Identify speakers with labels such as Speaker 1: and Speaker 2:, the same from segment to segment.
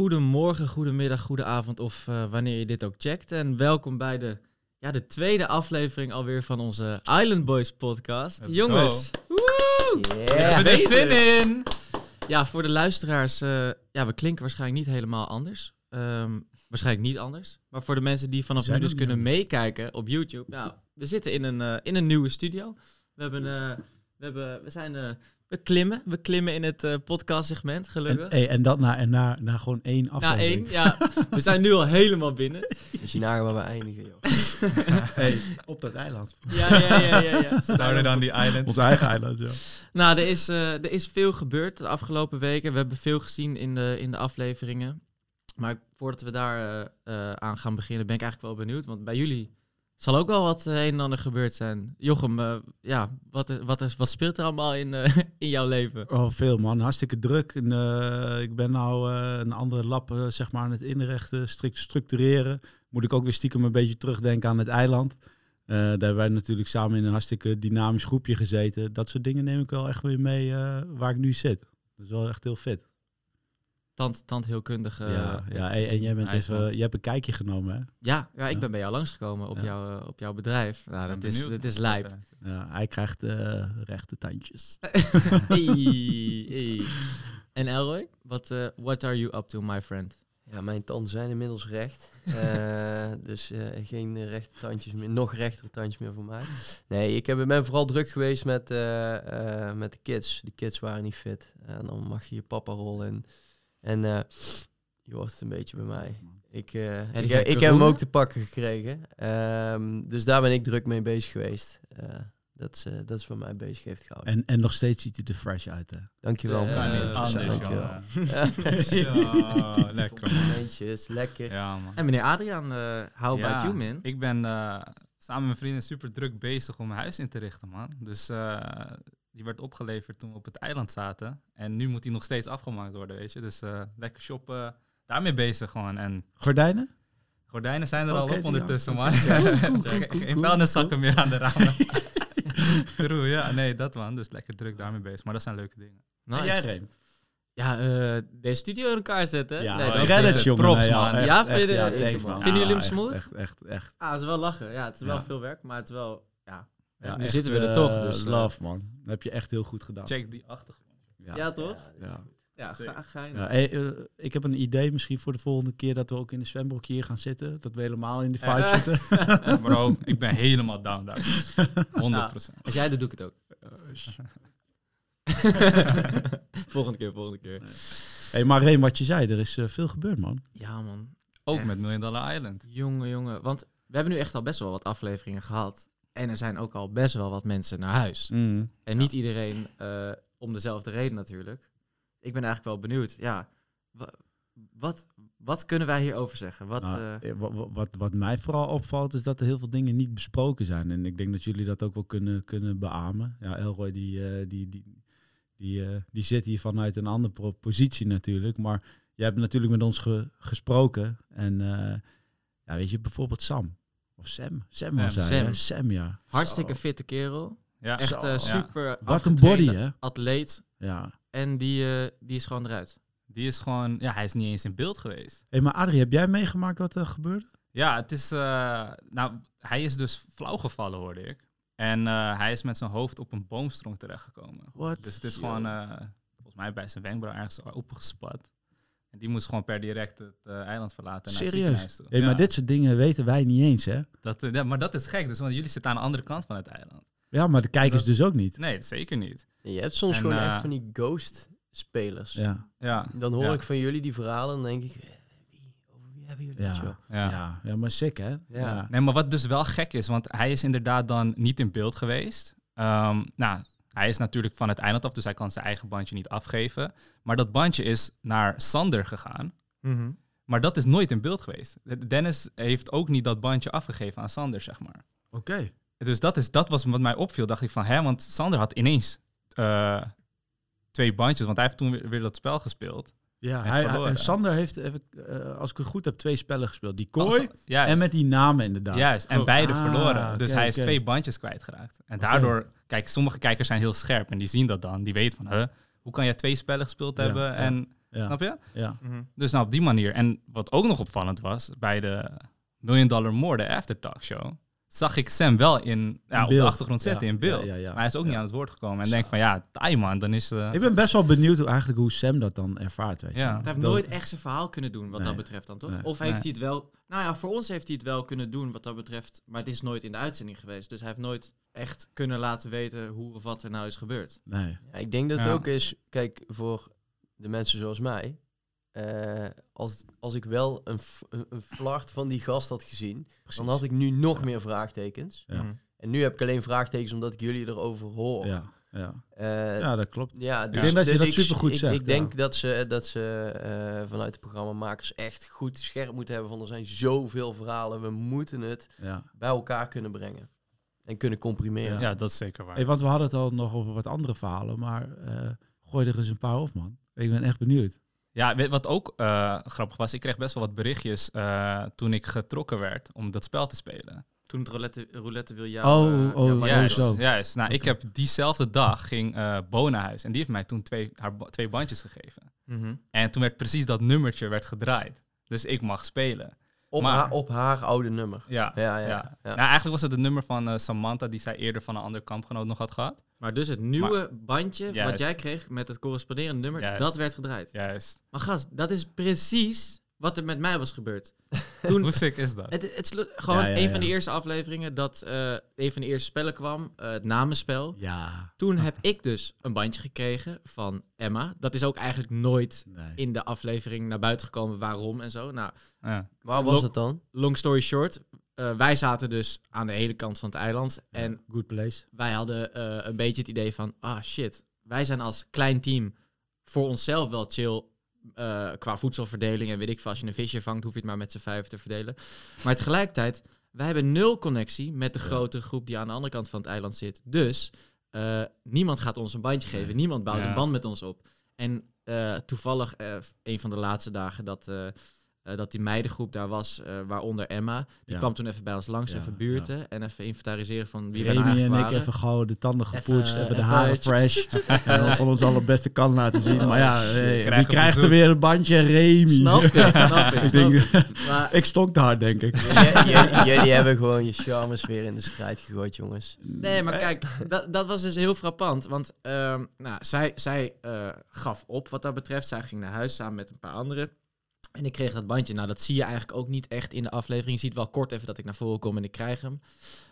Speaker 1: goedemorgen, goedemiddag, goedenavond of uh, wanneer je dit ook checkt. En welkom bij de, ja, de tweede aflevering alweer van onze Island Boys podcast.
Speaker 2: Let's
Speaker 1: Jongens, woehoe!
Speaker 2: We hebben er zin in!
Speaker 1: Ja, voor de luisteraars, uh, ja, we klinken waarschijnlijk niet helemaal anders. Um, waarschijnlijk niet anders. Maar voor de mensen die vanaf nu dus kunnen meekijken op YouTube. Nou, we zitten in een, uh, in een nieuwe studio. We, hebben, uh, we, hebben, we zijn we klimmen. We klimmen in het uh, podcastsegment, gelukkig.
Speaker 3: En, hey, en dat na, en na, na gewoon één
Speaker 1: Na
Speaker 3: aflevering.
Speaker 1: één, ja. We zijn nu al helemaal binnen.
Speaker 4: Dus je nagaan waar we eindigen, joh.
Speaker 3: hey, op dat eiland.
Speaker 1: Ja, ja, ja. ja, ja.
Speaker 2: Started on the island.
Speaker 3: Ons eigen eiland, ja.
Speaker 1: Nou, er is, uh, er is veel gebeurd de afgelopen weken. We hebben veel gezien in de, in de afleveringen. Maar voordat we daar uh, aan gaan beginnen, ben ik eigenlijk wel benieuwd. Want bij jullie zal ook wel wat een en ander gebeurd zijn. Jochem, uh, ja, wat, wat, is, wat speelt er allemaal in, in jouw leven?
Speaker 3: Oh, veel man. Hartstikke druk. En, ik ben nou een andere lab zeg maar aan het inrichten, strikt structureren. Moet ik ook weer stiekem een beetje terugdenken aan het eiland. daar hebben wij natuurlijk samen in een hartstikke dynamisch groepje gezeten. Dat soort dingen neem ik wel echt weer mee waar ik nu zit. Dat is wel echt heel vet.
Speaker 1: Tand, tandheelkundige.
Speaker 3: Ja, ja en, en jij bent even, je hebt een kijkje genomen, hè?
Speaker 1: Ja, ja ik ben bij jou langsgekomen op, ja. jou, op jouw bedrijf. Nou, dat is, dat is lijp.
Speaker 3: Ja, hij krijgt uh, rechte tandjes.
Speaker 1: hey, hey. En Elroy, what, uh, what are you up to, my friend?
Speaker 4: Ja, mijn tanden zijn inmiddels recht. uh, dus geen rechte tandjes meer, nog rechtere tandjes meer voor mij. Nee, ik heb, ben vooral druk geweest met, met de kids. De kids waren niet fit. En dan mag je je papa rollen en... En uh, je hoort het een beetje bij mij. Ik, uh, ja, ik, ik heb hem ook te pakken gekregen. Um, dus daar ben ik druk mee bezig geweest. Uh, dat, is, dat is wat mij bezig heeft gehouden.
Speaker 3: En, en nog steeds ziet hij er fresh uit, hè?
Speaker 4: Dankjewel.
Speaker 2: Uh, anders,
Speaker 4: Dankjewel.
Speaker 2: ja, lekker.
Speaker 4: Momentjes, lekker.
Speaker 2: Ja, man.
Speaker 1: En meneer Adriaan, how
Speaker 2: ja,
Speaker 1: about you, man?
Speaker 2: Ik ben samen met mijn vrienden super druk bezig om mijn huis in te richten, man. Dus die werd opgeleverd toen we op het eiland zaten. En nu moet die nog steeds afgemaakt worden, weet je. Dus uh, lekker shoppen, daarmee bezig gewoon. En
Speaker 3: gordijnen?
Speaker 2: Gordijnen zijn er okay, al op ondertussen, man. Geen vuilniszakken meer aan de ramen. True, ja, nee, dat man. Dus lekker druk daarmee bezig. Maar dat zijn leuke dingen.
Speaker 3: Nice. En jij, Reem?
Speaker 1: Ja, uh, de studio in elkaar zetten.
Speaker 3: Ja,
Speaker 1: nee,
Speaker 3: dat credits, jongen.
Speaker 2: Props,
Speaker 3: nee,
Speaker 2: man.
Speaker 1: Ja,
Speaker 3: echt,
Speaker 1: vinden,
Speaker 3: ja,
Speaker 1: ik,
Speaker 3: thanks, man.
Speaker 1: vinden jullie hem smooth?
Speaker 3: Echt, echt, echt.
Speaker 1: Ah, het is wel lachen. Ja, het is wel
Speaker 3: Ja.
Speaker 1: veel werk, maar het is wel... Ja,
Speaker 3: Ja,
Speaker 1: nu
Speaker 3: echt,
Speaker 1: zitten we er
Speaker 3: eh,
Speaker 1: toch. Dus, eh,
Speaker 3: love, man. Dat heb je echt heel goed gedaan.
Speaker 2: Check die achtergrond.
Speaker 1: Ja, toch?
Speaker 3: Ja.
Speaker 1: Ja, ga, ga je
Speaker 3: Ja, eh, ik heb een idee misschien voor de volgende keer dat we ook in de zwembroek hier gaan zitten. Dat we helemaal in de vibe
Speaker 1: Ja.
Speaker 3: zitten.
Speaker 2: Bro, ik ben helemaal down daar. 100%.
Speaker 1: Als jij dat doe ik het ook. volgende keer, volgende keer.
Speaker 3: hey, maar Reem, wat je zei, er is eh, veel gebeurd, man.
Speaker 1: Ja, man.
Speaker 2: Ook
Speaker 1: Echt.
Speaker 2: met Million Dollar Island.
Speaker 1: Jongen, jongen. Want we hebben nu echt al best wel wat afleveringen gehad. En er zijn ook al best wel wat mensen naar huis.
Speaker 3: Mm.
Speaker 1: En niet iedereen eh, om dezelfde reden natuurlijk. Ik ben eigenlijk wel benieuwd. Ja, wa- wat, wat kunnen wij hierover zeggen? Wat,
Speaker 3: Nou,
Speaker 1: eh,
Speaker 3: eh, wa- wa- wat, wat mij vooral opvalt is dat er heel veel dingen niet besproken zijn. En ik denk dat jullie dat ook wel kunnen, kunnen beamen. Ja, Elroy die, die, die, die, die zit hier vanuit een andere positie natuurlijk. Maar je hebt natuurlijk met ons ge- gesproken. En ja, weet je, bijvoorbeeld Sam. Of Sam. Sam was
Speaker 2: Sam.
Speaker 3: hij, hè?
Speaker 1: Sam.
Speaker 3: Sam, ja.
Speaker 1: hartstikke fitte kerel.
Speaker 2: Ja,
Speaker 1: Echt eh, super
Speaker 3: Wat een body, hè?
Speaker 1: atleet.
Speaker 3: Ja.
Speaker 1: En die, eh, die is gewoon eruit.
Speaker 2: die is gewoon... Ja, hij is niet eens in beeld geweest.
Speaker 3: Hé, maar Adrie, heb jij meegemaakt wat er gebeurde?
Speaker 2: Ja, het is... eh, nou, hij is dus flauw gevallen, hoorde ik. En eh, hij is met zijn hoofd op een boomstronk terechtgekomen.
Speaker 3: What?
Speaker 2: Dus het is gewoon, eh, volgens mij bij zijn wenkbrauw ergens opgespat. En die moest gewoon per direct het eh, eiland verlaten. En naar het
Speaker 3: Serieus?
Speaker 2: ziekenhuis toe.
Speaker 3: Maar
Speaker 2: Ja,
Speaker 3: dit soort dingen weten wij niet eens, hè?
Speaker 2: dat, eh, ja, maar dat is gek, dus want jullie zitten aan de andere kant van het eiland.
Speaker 3: Ja, maar de kijkers
Speaker 2: Dat-
Speaker 3: dus ook niet.
Speaker 2: Nee, zeker niet.
Speaker 4: Je hebt soms
Speaker 2: En,
Speaker 4: gewoon
Speaker 2: eh,
Speaker 4: echt van die ghost-spelers.
Speaker 3: Ja.
Speaker 2: Ja,
Speaker 4: Dan hoor
Speaker 2: Ja.
Speaker 4: ik van jullie die verhalen en dan denk ik... eh, Wie, over wie hebben jullie
Speaker 3: ja.
Speaker 2: Ja.
Speaker 3: ja, maar sick, hè?
Speaker 4: Ja.
Speaker 2: Nee, maar wat dus wel gek is, want hij is inderdaad dan niet in beeld geweest. Ehm, nou, hij is natuurlijk van het eiland af, dus hij kan zijn eigen bandje niet afgeven. Maar dat bandje is naar Sander gegaan. Maar dat is nooit in beeld geweest. Dennis heeft ook niet dat bandje afgegeven aan Sander, zeg maar.
Speaker 3: Oké.
Speaker 2: Dus dat, is, dat was wat mij opviel. Dacht ik van, hè, want Sander had ineens eh, twee bandjes, want hij heeft toen weer, weer dat spel gespeeld.
Speaker 3: Ja,
Speaker 2: En
Speaker 3: hij,
Speaker 2: verloren.
Speaker 3: hij- Sander heeft, even, eh, als ik het goed heb, twee spellen gespeeld. Die kooi en met die namen inderdaad.
Speaker 2: Juist, en
Speaker 1: Oh.
Speaker 2: beide
Speaker 3: Ah,
Speaker 2: verloren. Dus
Speaker 3: oké,
Speaker 2: hij is twee bandjes kwijtgeraakt. En daardoor, kijk, sommige kijkers zijn heel scherp en die zien dat dan. Die weten van, huh, hoe kan jij twee spellen gespeeld
Speaker 3: Ja,
Speaker 2: hebben
Speaker 3: ja.
Speaker 2: en
Speaker 3: Ja.
Speaker 2: Snap je?
Speaker 3: Ja.
Speaker 1: Mhm.
Speaker 2: Dus nou op die manier. En wat ook nog opvallend was, bij de Million Dollar More, de Aftertalk Show, zag ik Sam wel in, ja, op de
Speaker 3: beeld.
Speaker 2: achtergrond zitten
Speaker 3: Ja,
Speaker 2: in beeld.
Speaker 3: ja, ja, ja.
Speaker 2: Maar hij is ook niet aan het woord gekomen. En denk van, ja, taai man, dan is de...
Speaker 3: Ik ben best wel benieuwd hoe, eigenlijk hoe Sam dat dan ervaart. Weet je.
Speaker 1: Hij heeft
Speaker 3: Dat-
Speaker 1: nooit echt zijn verhaal kunnen doen wat
Speaker 3: Nee.
Speaker 1: dat betreft dan, toch?
Speaker 3: Nee.
Speaker 1: Of heeft
Speaker 2: Nee.
Speaker 1: hij het wel... Nou ja, voor ons heeft hij het wel kunnen doen wat dat betreft. Maar het is nooit in de uitzending geweest. Dus hij heeft nooit echt kunnen laten weten hoe of wat er nou is gebeurd.
Speaker 3: Nee.
Speaker 4: Ja, ik denk dat het ook is, kijk, voor de mensen zoals mij. Eh, als, als ik wel een, een, een flart van die gast had gezien, dan had ik nu nog
Speaker 3: Ja.
Speaker 4: meer vraagtekens.
Speaker 3: Ja.
Speaker 1: Mhm.
Speaker 4: En nu heb ik alleen vraagtekens omdat ik jullie erover hoor.
Speaker 3: Ja, ja.
Speaker 4: Eh,
Speaker 3: ja, dat klopt.
Speaker 4: Ja, dus,
Speaker 3: denk dat je
Speaker 4: dus
Speaker 3: dat
Speaker 4: ik-
Speaker 3: supergoed
Speaker 4: ik,
Speaker 3: zegt,
Speaker 4: Ik denk
Speaker 3: ja.
Speaker 4: dat ze, dat ze eh, vanuit de programmamakers echt goed scherp moeten hebben van er zijn zoveel verhalen, we moeten het
Speaker 3: Ja.
Speaker 4: bij elkaar kunnen brengen. En kunnen comprimeren.
Speaker 2: Ja, dat is zeker waar.
Speaker 3: Hey, want we hadden het al nog over wat andere verhalen, maar eh, gooi er eens een paar op, man. Ik ben echt benieuwd.
Speaker 2: Ja, weet wat ook eh, grappig was, ik kreeg best wel wat berichtjes eh, toen ik getrokken werd om dat spel te spelen.
Speaker 1: Toen het roulette, roulette wil jou...
Speaker 3: Oh,
Speaker 1: eh,
Speaker 3: oh,
Speaker 1: bandje
Speaker 2: Juist,
Speaker 3: zo.
Speaker 2: juist. Nou, ik heb diezelfde dag ging eh Bo naar huis en die heeft mij toen twee, haar twee bandjes gegeven.
Speaker 1: Mhm.
Speaker 2: En toen werd precies dat nummertje werd gedraaid. Dus ik mag spelen.
Speaker 4: Op,
Speaker 2: Maar-
Speaker 4: haar, op haar oude nummer.
Speaker 2: Ja,
Speaker 4: Ja, ja,
Speaker 2: ja.
Speaker 4: ja.
Speaker 2: Nou, eigenlijk was het het nummer van eh, Samantha die zij eerder van een ander kampgenoot nog had gehad.
Speaker 1: Maar dus het nieuwe bandje wat jij kreeg met het corresponderende nummer,
Speaker 2: Juist.
Speaker 1: dat werd gedraaid.
Speaker 2: Juist.
Speaker 1: Maar gast, dat is precies wat er met mij was gebeurd. Toen,
Speaker 2: Hoe sick is dat?
Speaker 1: het, het, slu- gewoon
Speaker 3: Ja, ja,
Speaker 1: een van de eerste afleveringen dat eh, een van de eerste spellen kwam, eh, het namenspel.
Speaker 3: Ja.
Speaker 1: Toen heb ik dus een bandje gekregen van Emma. Dat is ook eigenlijk nooit
Speaker 3: Nee.
Speaker 1: in de aflevering naar buiten gekomen waarom en zo. Nou,
Speaker 2: Ja.
Speaker 4: Waar was
Speaker 1: Lo-
Speaker 4: het dan?
Speaker 1: long story short. eh, wij zaten dus aan de hele kant van het eiland. En
Speaker 3: Good place.
Speaker 1: wij hadden eh, een beetje het idee van... Ah shit, wij zijn als klein team voor onszelf wel chill... eh, qua voedselverdeling en weet ik veel. Als je een visje vangt, hoef je het maar met z'n vijf te verdelen. Maar tegelijkertijd, wij hebben nul connectie met de grote groep die aan de andere kant van het eiland zit. Dus eh, niemand gaat ons een bandje geven.
Speaker 3: Nee.
Speaker 1: Niemand bouwt
Speaker 2: Ja.
Speaker 1: een band met ons op. En eh, toevallig, een van de laatste dagen dat, eh, dat die meidengroep daar was, eh, waaronder Emma, die
Speaker 3: Ja.
Speaker 1: kwam toen even bij ons langs,
Speaker 3: Ja,
Speaker 1: even buurten en even inventariseren van wie we nou
Speaker 3: Remy en ik even gauw de tanden gepoetst, even, de
Speaker 1: even-
Speaker 3: haren fresh. en van ons allerbeste kant laten zien. Maar ja, hey, wie krijgt er weer een bandje? Remy.
Speaker 1: Snap ik, snap ik.
Speaker 3: ik, denk,
Speaker 1: ik. Maar,
Speaker 3: ik stonk te hard, denk ik.
Speaker 4: Jullie hebben gewoon je charmes weer in de strijd gegooid, jongens.
Speaker 1: nee, maar kijk, dat, dat was dus heel frappant. Want ehm, nou, zij, zij eh, gaf op wat dat betreft. Zij ging naar huis samen met een paar anderen. En ik kreeg dat bandje. Nou, dat zie je eigenlijk ook niet echt in de aflevering. Je ziet wel kort even dat ik naar voren kom en ik krijg hem.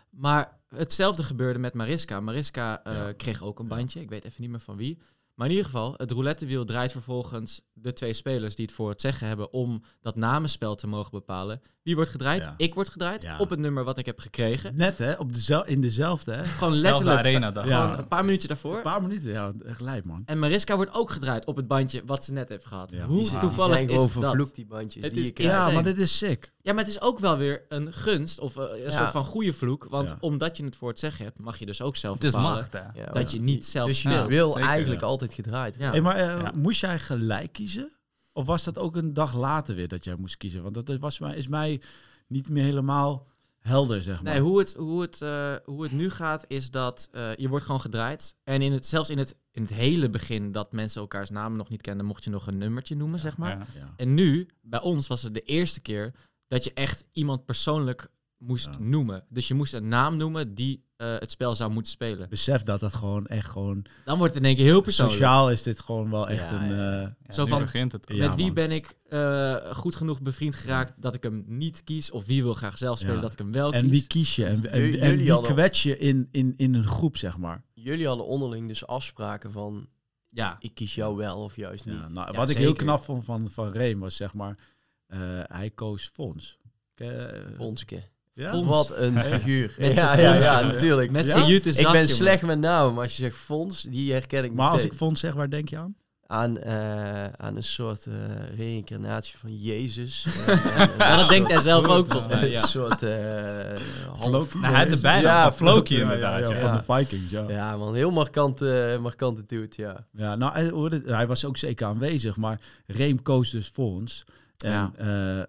Speaker 1: Maar hetzelfde gebeurde met Mariska. Mariska eh,
Speaker 3: Ja.
Speaker 1: kreeg ook een bandje. Ik weet even niet meer van wie. Maar in ieder geval, het roulettewiel draait vervolgens de twee spelers die het voor het zeggen hebben om dat namenspel te mogen bepalen. Wie wordt gedraaid?
Speaker 3: Ja.
Speaker 1: Ik word gedraaid
Speaker 3: Ja.
Speaker 1: op het nummer wat ik heb gekregen.
Speaker 3: Net hè, op dezel in dezelfde hè.
Speaker 1: Gewoon letterlijk
Speaker 2: arena dag.
Speaker 3: Ja.
Speaker 1: gewoon een paar minuutjes daarvoor.
Speaker 3: Een paar minuten, ja, echt lijp man.
Speaker 1: En Mariska wordt ook gedraaid op het bandje wat ze net heeft gehad.
Speaker 3: Ja.
Speaker 1: Hoe toevallig is dat?
Speaker 4: vervloekt, die bandjes.
Speaker 1: Het
Speaker 4: die
Speaker 1: is
Speaker 4: je krijgt.
Speaker 3: Ja, maar dit is sick.
Speaker 1: Ja, maar het is ook wel weer een gunst of eh, een
Speaker 4: Ja.
Speaker 1: soort van goede vloek. Want
Speaker 3: Ja.
Speaker 1: omdat je het voor het zeggen hebt, mag je dus ook zelf
Speaker 2: Het is
Speaker 1: bepalen
Speaker 2: macht, hè?
Speaker 4: Ja,
Speaker 1: dat je niet zelf
Speaker 4: Dus je
Speaker 1: speelt.
Speaker 4: wil
Speaker 2: zeker,
Speaker 4: eigenlijk
Speaker 3: ja.
Speaker 4: altijd gedraaid
Speaker 1: Ja.
Speaker 3: Hey, maar eh,
Speaker 2: Ja.
Speaker 3: moest jij gelijk kiezen? Of was dat ook een dag later weer dat jij moest kiezen? Want dat was mij, is mij niet meer helemaal helder, zeg maar.
Speaker 1: Nee, hoe het, hoe, het, eh, hoe het nu gaat is dat eh, je wordt gewoon gedraaid. En in het, zelfs in het, in het hele begin dat mensen elkaars namen nog niet kenden, mocht je nog een nummertje noemen, zeg maar.
Speaker 2: Ja.
Speaker 3: Ja.
Speaker 1: En nu, bij ons was het de eerste keer dat je echt iemand persoonlijk moest
Speaker 3: Ja.
Speaker 1: noemen. Dus je moest een naam noemen die eh, het spel zou moeten spelen.
Speaker 3: Besef dat dat gewoon echt gewoon...
Speaker 1: Dan wordt het in één keer heel persoonlijk.
Speaker 3: Sociaal is dit gewoon wel echt
Speaker 4: Ja,
Speaker 3: een...
Speaker 4: ja,
Speaker 3: eh,
Speaker 2: Ja,
Speaker 1: Zo van-
Speaker 2: begint het.
Speaker 3: Ja,
Speaker 1: Met wie
Speaker 3: man.
Speaker 1: ben ik eh, goed genoeg bevriend geraakt dat ik hem niet kies? Of wie wil graag zelf spelen
Speaker 3: Ja.
Speaker 1: dat ik hem wel
Speaker 3: en
Speaker 1: kies?
Speaker 3: wie kies je? En, en,
Speaker 4: Jullie
Speaker 3: en wie
Speaker 4: hadden-
Speaker 3: kwets je in, in, in een groep, zeg maar?
Speaker 4: Jullie hadden onderling dus afspraken van...
Speaker 1: Ja,
Speaker 4: Ik kies jou wel of juist niet.
Speaker 3: Ja, nou,
Speaker 1: Ja,
Speaker 3: wat ik heel knap vond van, van Reem was, zeg maar... eh, hij koos Fons. Eh,
Speaker 4: Fonske.
Speaker 3: ja?
Speaker 1: Fons.
Speaker 4: Wat een figuur. Ja, ja, ja, natuurlijk.
Speaker 1: met
Speaker 3: Ja?
Speaker 1: zijn jute
Speaker 4: ik ben slecht met namen, maar als je zegt Fons, die herken ik
Speaker 3: Maar als ik Fons zeg, waar denk je aan?
Speaker 4: aan, eh, aan een soort eh reïncarnatie van Jezus. En- en-
Speaker 1: dat denkt hij zelf ook volgens mij.
Speaker 4: Een
Speaker 1: Ja.
Speaker 4: soort eh half...
Speaker 3: Floki?
Speaker 2: Nou, hij had de bijnaam
Speaker 4: Ja,
Speaker 2: Floki
Speaker 3: Ja,
Speaker 2: inderdaad.
Speaker 3: ja,
Speaker 2: ja.
Speaker 3: ja, van de Vikings, ja.
Speaker 4: Ja, man, heel markante, markante dude, ja.
Speaker 3: Ja, nou, hij was ook zeker aanwezig, maar Reem koos dus Fons. En
Speaker 1: Ja.
Speaker 3: ja,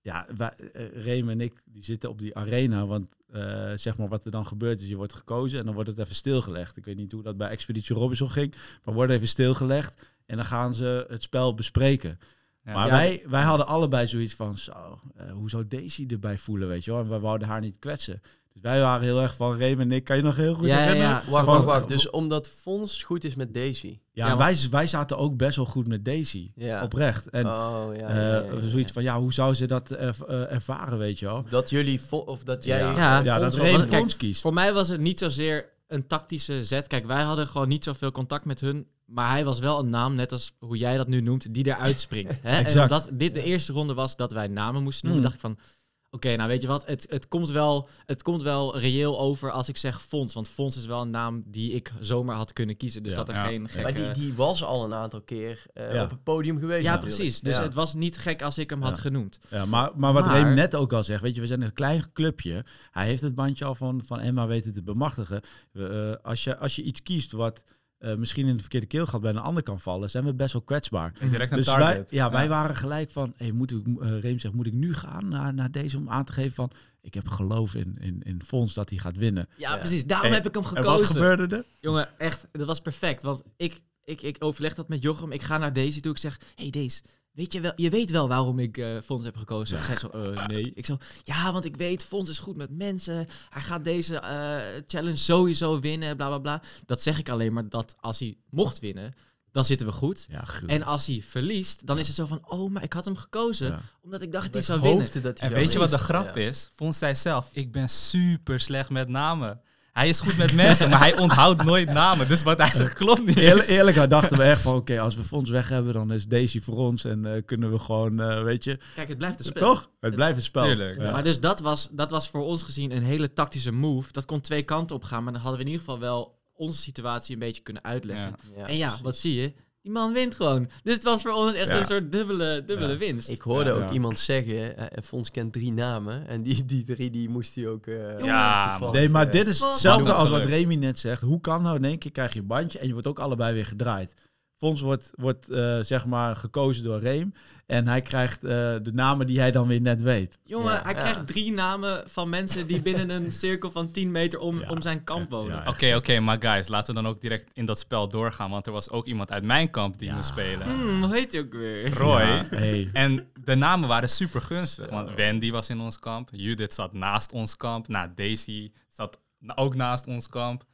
Speaker 3: ja, wij, eh, Reem en ik die zitten op die arena. Want eh, zeg maar wat er dan gebeurt is, je wordt gekozen en dan wordt het even stilgelegd. Ik weet niet hoe dat bij Expeditie Robinson ging, maar wordt even stilgelegd en dan gaan ze het spel bespreken.
Speaker 2: Ja.
Speaker 3: Maar
Speaker 1: Ja.
Speaker 3: wij, wij hadden allebei zoiets van, zo, eh, hoe zou Daisy erbij voelen, weet je wel? En wij wouden haar niet kwetsen. Dus wij waren heel erg van, Reem en ik, kan je nog heel goed
Speaker 1: Ja, ja,
Speaker 3: herinneren?
Speaker 1: ja.
Speaker 4: Wacht, wacht, wacht. Dus omdat Fons goed is met Daisy.
Speaker 3: Ja,
Speaker 1: Ja,
Speaker 3: wij, wij zaten ook best wel goed met Daisy,
Speaker 4: Ja.
Speaker 3: oprecht. En
Speaker 4: oh, ja,
Speaker 3: eh,
Speaker 4: ja, ja, ja.
Speaker 3: zoiets van, ja, hoe zou ze dat erv- eh, ervaren, weet je wel?
Speaker 4: Dat jullie, of dat jij...
Speaker 3: ja,
Speaker 1: Ja,
Speaker 3: ja, dat Reem Fons kiest.
Speaker 1: Voor mij was het niet zozeer een tactische zet. Kijk, wij hadden gewoon niet zoveel contact met hun. Maar hij was wel een naam, net als hoe jij dat nu noemt, die eruit springt. Hè? En
Speaker 3: Exact.
Speaker 1: omdat dit de eerste ronde was dat wij namen moesten noemen,
Speaker 3: Hmm.
Speaker 1: dacht ik van... Oké, nou weet je wat, het, het, komt wel, het komt wel reëel over als ik zeg Fons. Want Fons is wel een naam die ik zomaar had kunnen kiezen. Dus
Speaker 3: Ja.
Speaker 1: dat er
Speaker 2: Ja.
Speaker 1: geen gekke...
Speaker 4: Maar die, die was al een aantal keer eh,
Speaker 3: Ja.
Speaker 4: op het podium geweest
Speaker 1: Ja,
Speaker 4: natuurlijk.
Speaker 1: precies. Dus
Speaker 4: Ja.
Speaker 1: het was niet gek als ik hem had genoemd.
Speaker 3: Ja, maar, maar wat
Speaker 1: Maar-
Speaker 3: Reem net ook al zegt, weet je, we zijn een klein clubje. Hij heeft het bandje al van, van Emma weten te bemachtigen. Eh, als, je, als je iets kiest wat eh, misschien in de verkeerde keelgat bij een ander kan vallen, zijn we best wel kwetsbaar.
Speaker 2: Direct
Speaker 3: Dus wij, ja, wij waren gelijk van, hey, moet ik, eh, Reem zegt, moet ik nu gaan naar, naar deze om aan te geven van, ik heb geloof in, in, in Fons dat hij gaat winnen.
Speaker 1: Ja,
Speaker 4: Ja.
Speaker 1: precies. Daarom
Speaker 3: En-
Speaker 1: heb ik hem
Speaker 3: En
Speaker 1: gekozen.
Speaker 3: wat gebeurde er?
Speaker 1: Jongen, echt, dat was perfect. Want ik, ik, ik overleg dat met Jochem. Ik ga naar Daisy toe. Ik zeg, hey Daisy, weet je wel, je weet wel waarom ik eh Fons heb gekozen? Hij zo, eh, nee. Ik zo, ja, want ik weet, Fons is goed met mensen. Hij gaat deze eh, challenge sowieso winnen, bla bla bla. Dat zeg ik alleen maar dat als hij mocht winnen, dan zitten we goed.
Speaker 3: Ja.
Speaker 1: En als hij verliest, dan is het zo van, oh, maar ik had hem gekozen.
Speaker 3: Ja.
Speaker 1: Omdat ik dacht dat
Speaker 4: Ik
Speaker 1: hij zou winnen.
Speaker 4: hoopte dat hij
Speaker 2: En weet je wat de grap
Speaker 4: Ja.
Speaker 2: is? Fons zei zelf, ik ben super slecht met namen. Hij is goed met mensen, maar hij onthoudt nooit namen. Dus wat hij zegt klopt niet.
Speaker 3: Eerlijk, eerlijk dachten we echt van, oké, als we Fons weg hebben, dan is Daisy voor ons en eh, kunnen we gewoon, eh, weet je,
Speaker 1: Kijk, het blijft een spel.
Speaker 3: toch? Het blijft een spel.
Speaker 2: Tuurlijk.
Speaker 3: Ja.
Speaker 1: Maar dus dat was, dat was voor ons gezien een hele tactische move. Dat kon twee kanten op gaan, maar dan hadden we in ieder geval wel onze situatie een beetje kunnen uitleggen.
Speaker 2: Ja.
Speaker 4: Ja,
Speaker 1: en ja,
Speaker 4: precies.
Speaker 1: wat zie je? Die man wint gewoon. Dus het was voor ons echt
Speaker 3: Ja.
Speaker 1: een soort dubbele, dubbele
Speaker 3: Ja.
Speaker 1: winst.
Speaker 4: Ik hoorde
Speaker 3: Ja.
Speaker 4: ook
Speaker 3: Ja.
Speaker 4: iemand zeggen, eh, Fons kent drie namen. En die, die drie die moest hij ook... eh,
Speaker 2: Ja,
Speaker 3: Nee, maar
Speaker 4: eh,
Speaker 3: dit is hetzelfde als wat. Remy net zegt. Hoe kan nou in één keer krijg je een bandje en je wordt ook allebei weer gedraaid. Fons wordt, wordt eh, zeg maar gekozen door Reem. En hij krijgt eh, de namen die hij dan weer net weet.
Speaker 1: Jongen,
Speaker 4: Ja,
Speaker 1: hij
Speaker 4: ja.
Speaker 1: krijgt drie namen van mensen die binnen een cirkel van 10 meter om,
Speaker 3: Ja.
Speaker 1: om zijn kamp wonen.
Speaker 3: Ja,
Speaker 2: Oké, oké, maar guys, laten we dan ook direct in dat spel doorgaan. Want er was ook iemand uit mijn kamp die
Speaker 3: Ja.
Speaker 2: moest spelen.
Speaker 1: Hmm, hoe heet hij ook weer?
Speaker 2: Roy.
Speaker 3: Ja, hey.
Speaker 2: En de namen waren super gunstig. Want Wendy was in ons kamp. Judith zat naast ons kamp. Nou, Daisy zat ook naast ons kamp.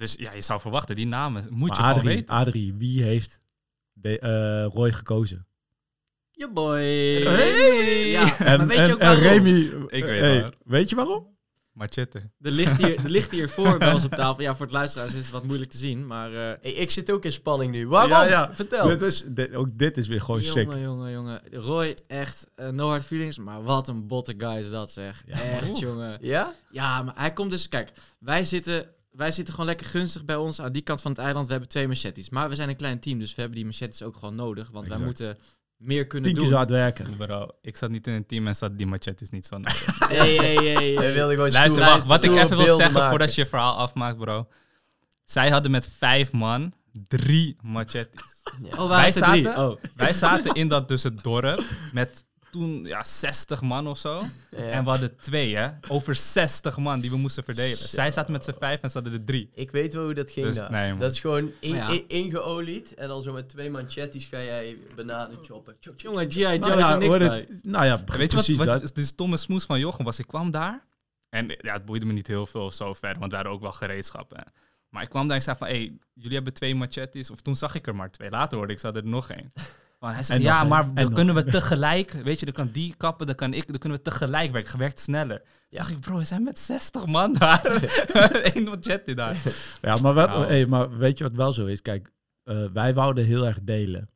Speaker 2: Dus ja, je zou verwachten, die namen moet
Speaker 3: Maar
Speaker 2: je gewoon
Speaker 3: Adrie,
Speaker 2: weten.
Speaker 3: Adrie, wie heeft de, eh, Roy gekozen?
Speaker 1: Je boy.
Speaker 3: Hey!
Speaker 1: Ja,
Speaker 3: En,
Speaker 1: maar weet je
Speaker 3: en,
Speaker 1: ook
Speaker 3: en
Speaker 1: waarom?
Speaker 3: Remy,
Speaker 2: Ik weet
Speaker 3: hey,
Speaker 2: waar.
Speaker 3: weet je waarom?
Speaker 2: Machete.
Speaker 1: Er ligt hier, er ligt hier voor bij ons op tafel. Ja, voor het luisteraars is het wat moeilijk te zien, maar... eh,
Speaker 4: Hey, ik zit ook in spanning nu. Waarom?
Speaker 3: Ja, ja.
Speaker 4: Vertel.
Speaker 3: Dit is, dit- ook dit is weer gewoon sick.
Speaker 1: jongen, jongen, jongen. Roy, echt, eh, no hard feelings, maar wat een botte guy is dat, zeg.
Speaker 3: Ja.
Speaker 1: Echt, jongen.
Speaker 4: Ja?
Speaker 1: Ja, maar hij komt dus... Kijk, wij zitten, wij zitten gewoon lekker gunstig bij ons aan die kant van het eiland. We hebben twee machetes. Maar we zijn een klein team, dus we hebben die machetes ook gewoon nodig. Want wij moeten meer kunnen
Speaker 3: Tien keer
Speaker 1: doen.
Speaker 3: zo hard werken.
Speaker 2: Bro, ik zat niet in een team en zat die machetes niet zo nodig.
Speaker 1: Hey, hey, hey, hey.
Speaker 4: Hij wilde gewoon
Speaker 2: Luister,
Speaker 4: stoer-
Speaker 2: wacht. Wat ik even wil zeggen
Speaker 4: maken.
Speaker 2: voordat je je verhaal afmaakt, bro. Zij hadden met vijf man drie machetes.
Speaker 4: Ja.
Speaker 1: Oh,
Speaker 2: Wij
Speaker 1: wij zaten drie.
Speaker 2: zaten-
Speaker 1: Oh.
Speaker 2: Wij zaten in dat dus het dorp met toen ja, 60 man of zo.
Speaker 4: Ja.
Speaker 2: En we hadden twee, hè? Over 60 man die we moesten verdelen. Zij zaten met z'n vijf en ze hadden er drie.
Speaker 4: Ik weet wel hoe dat ging
Speaker 2: Dus,
Speaker 4: daar.
Speaker 2: nee,
Speaker 4: dat is gewoon in,
Speaker 1: Maar ja.
Speaker 4: in- ingeolied en dan zo met twee manchettis ga jij bananen choppen. Chop, chop,
Speaker 1: Jongen. G.I. Joe
Speaker 3: Nou
Speaker 1: is
Speaker 3: ja,
Speaker 1: niks
Speaker 3: het- nou ja,
Speaker 2: Weet je wat, wat
Speaker 3: dat.
Speaker 2: de stomme smoes van Jochem was? Ik kwam daar en ja, het boeide me niet heel veel of zo verder, want we hadden ook wel gereedschappen. hè. Maar ik kwam daar en ik zei van, hey, jullie hebben twee machetes. Of toen zag ik er maar twee. Later hoorde ik, ze hadden er nog één. Van, hij zegt,
Speaker 3: nog
Speaker 2: ja, maar
Speaker 3: En
Speaker 2: dan kunnen we tegelijk, weet je, dan kan die kappen, dan kan ik, dan kunnen we tegelijk werken. Gewerkt sneller.
Speaker 4: Ja.
Speaker 2: Zag ik, bro, we zijn met 60 man daar. Eén machete daar.
Speaker 3: Ja, maar, wat,
Speaker 2: Nou.
Speaker 3: hey, maar weet je wat wel zo is? Kijk, eh, wij wouden heel erg delen.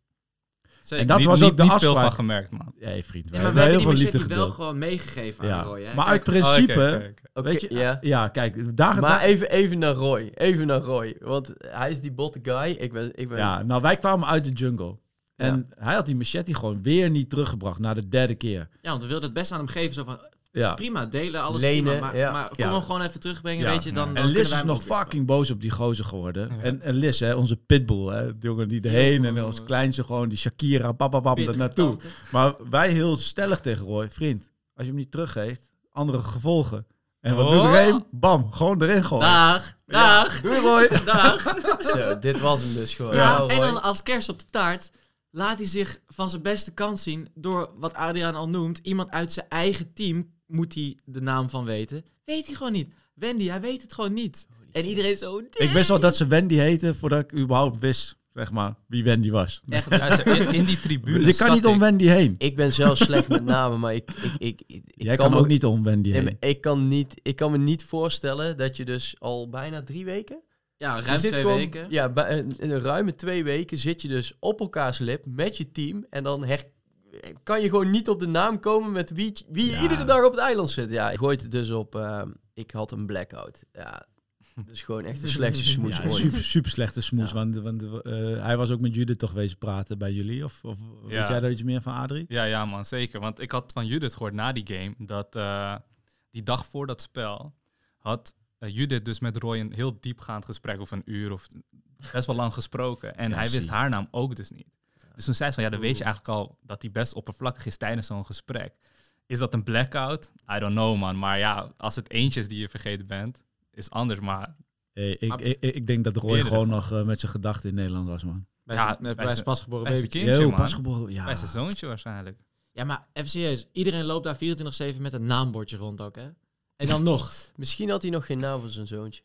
Speaker 1: Zeker.
Speaker 3: En dat
Speaker 2: niet,
Speaker 3: was
Speaker 2: niet,
Speaker 3: ook de
Speaker 2: niet veel
Speaker 3: afspraak.
Speaker 2: van gemerkt, man.
Speaker 3: Nee, vriend.
Speaker 1: We
Speaker 3: hebben
Speaker 1: hebben
Speaker 3: heel
Speaker 1: die
Speaker 3: veel liefde
Speaker 1: machete wel
Speaker 3: gedeeld.
Speaker 1: gewoon meegegeven
Speaker 3: Ja.
Speaker 1: aan Roy. Hè?
Speaker 3: Maar
Speaker 1: Kijk,
Speaker 3: uit principe...
Speaker 2: Oh,
Speaker 3: Weet je,
Speaker 4: ja.
Speaker 3: ja, kijk, daar,
Speaker 4: Maar
Speaker 3: daar-
Speaker 4: even, even naar Roy. Even naar Roy. Want hij is die botte guy. Ik ben... Ik ben
Speaker 3: ja, nou, wij kwamen uit de jungle. En hij had die machete gewoon weer niet teruggebracht na de derde keer.
Speaker 1: Ja, want we wilden het best aan hem geven. Zo van,
Speaker 3: Ja.
Speaker 1: prima, delen, alles
Speaker 4: Lenen,
Speaker 1: prima. Maar,
Speaker 4: ja.
Speaker 1: maar kom
Speaker 3: Ja.
Speaker 1: hem gewoon even terugbrengen,
Speaker 3: Ja.
Speaker 1: weet je. Dan, dan
Speaker 3: En Liz is nog fucking boos op die gozer geworden.
Speaker 2: Ja.
Speaker 3: En, en Liz, hè, onze pitbull, hè, de jongen die erheen en als kleinste gewoon die Shakira, pap, pap, pap, daar
Speaker 1: Pittige
Speaker 3: naartoe. Maar wij heel stellig tegen Roy, vriend, als je hem niet teruggeeft, andere gevolgen. En wat
Speaker 2: Oh.
Speaker 3: doet Reem? Bam, gewoon erin gooien.
Speaker 1: Dag, dag,
Speaker 3: Doei Roy.
Speaker 1: dag.
Speaker 4: Zo, dit was hem dus gewoon.
Speaker 1: Ja,
Speaker 4: Nou,
Speaker 1: en dan als kerst op de taart laat hij zich van zijn beste kant zien door wat Adriaan al noemt. Iemand uit zijn eigen team moet hij de naam van weten. Weet hij gewoon niet. Wendy, hij weet het gewoon niet. En iedereen zo...
Speaker 3: Ik wist al dat ze Wendy heette voordat ik überhaupt wist, zeg maar, wie Wendy was.
Speaker 1: Echt,
Speaker 2: in, die tribune
Speaker 3: Je kan niet om. Wendy heen.
Speaker 4: Ik ben zelf slecht met namen, maar ik, ik, ik, ik,
Speaker 3: Jij kan, ook niet om Wendy
Speaker 4: Nee,
Speaker 3: heen.
Speaker 4: ik, kan niet, ik kan me niet voorstellen dat je dus al bijna drie weken...
Speaker 1: ja, ruim twee
Speaker 4: gewoon-
Speaker 1: weken.
Speaker 4: Ja, bij, in een ruime twee weken zit je dus op elkaars lip met je team. En dan her, kan je gewoon niet op de naam komen met wie, wie
Speaker 3: Ja.
Speaker 4: iedere dag op het eiland zit. Ja, je gooit het dus op... eh, ik had een blackout. Ja, dat is gewoon echt een slechte smoes.
Speaker 3: Ja, super, super slechte smoes.
Speaker 4: Ja.
Speaker 3: Want, want eh, hij was ook met Judith toch wezen praten bij jullie. Of, of weet jij daar iets meer van, Adrie?
Speaker 2: Ja, ja, man, zeker. Want ik had van Judith gehoord na die game dat eh, die dag voor dat spel had eh, Judith dus met Roy een heel diepgaand gesprek, of een uur of best wel lang gesproken. En
Speaker 3: Ja,
Speaker 2: hij wist haar naam ook dus niet. Dus toen zei ze van, ja, dan weet je eigenlijk al dat hij best oppervlakkig is tijdens zo'n gesprek. Is dat een blackout? I don't know, man. Maar ja, als het eentje is die je vergeten bent, is anders. Maar
Speaker 3: Eh, ik,
Speaker 1: Maar-
Speaker 3: ik, ik denk dat Roy gewoon nog eh, met zijn gedachten in Nederland was, man.
Speaker 1: Bij
Speaker 2: Ja,
Speaker 1: zijn- bij, zijn pasgeboren
Speaker 2: bij zijn
Speaker 1: baby.
Speaker 2: kindje,
Speaker 3: Yo, pasgeboren. Ja.
Speaker 2: Bij zijn zoontje waarschijnlijk.
Speaker 1: Ja, maar even serieus. Iedereen loopt daar 24-7 met een naambordje rond ook, hè? En dan nog.
Speaker 4: Misschien had hij nog geen naam voor zijn zoontje.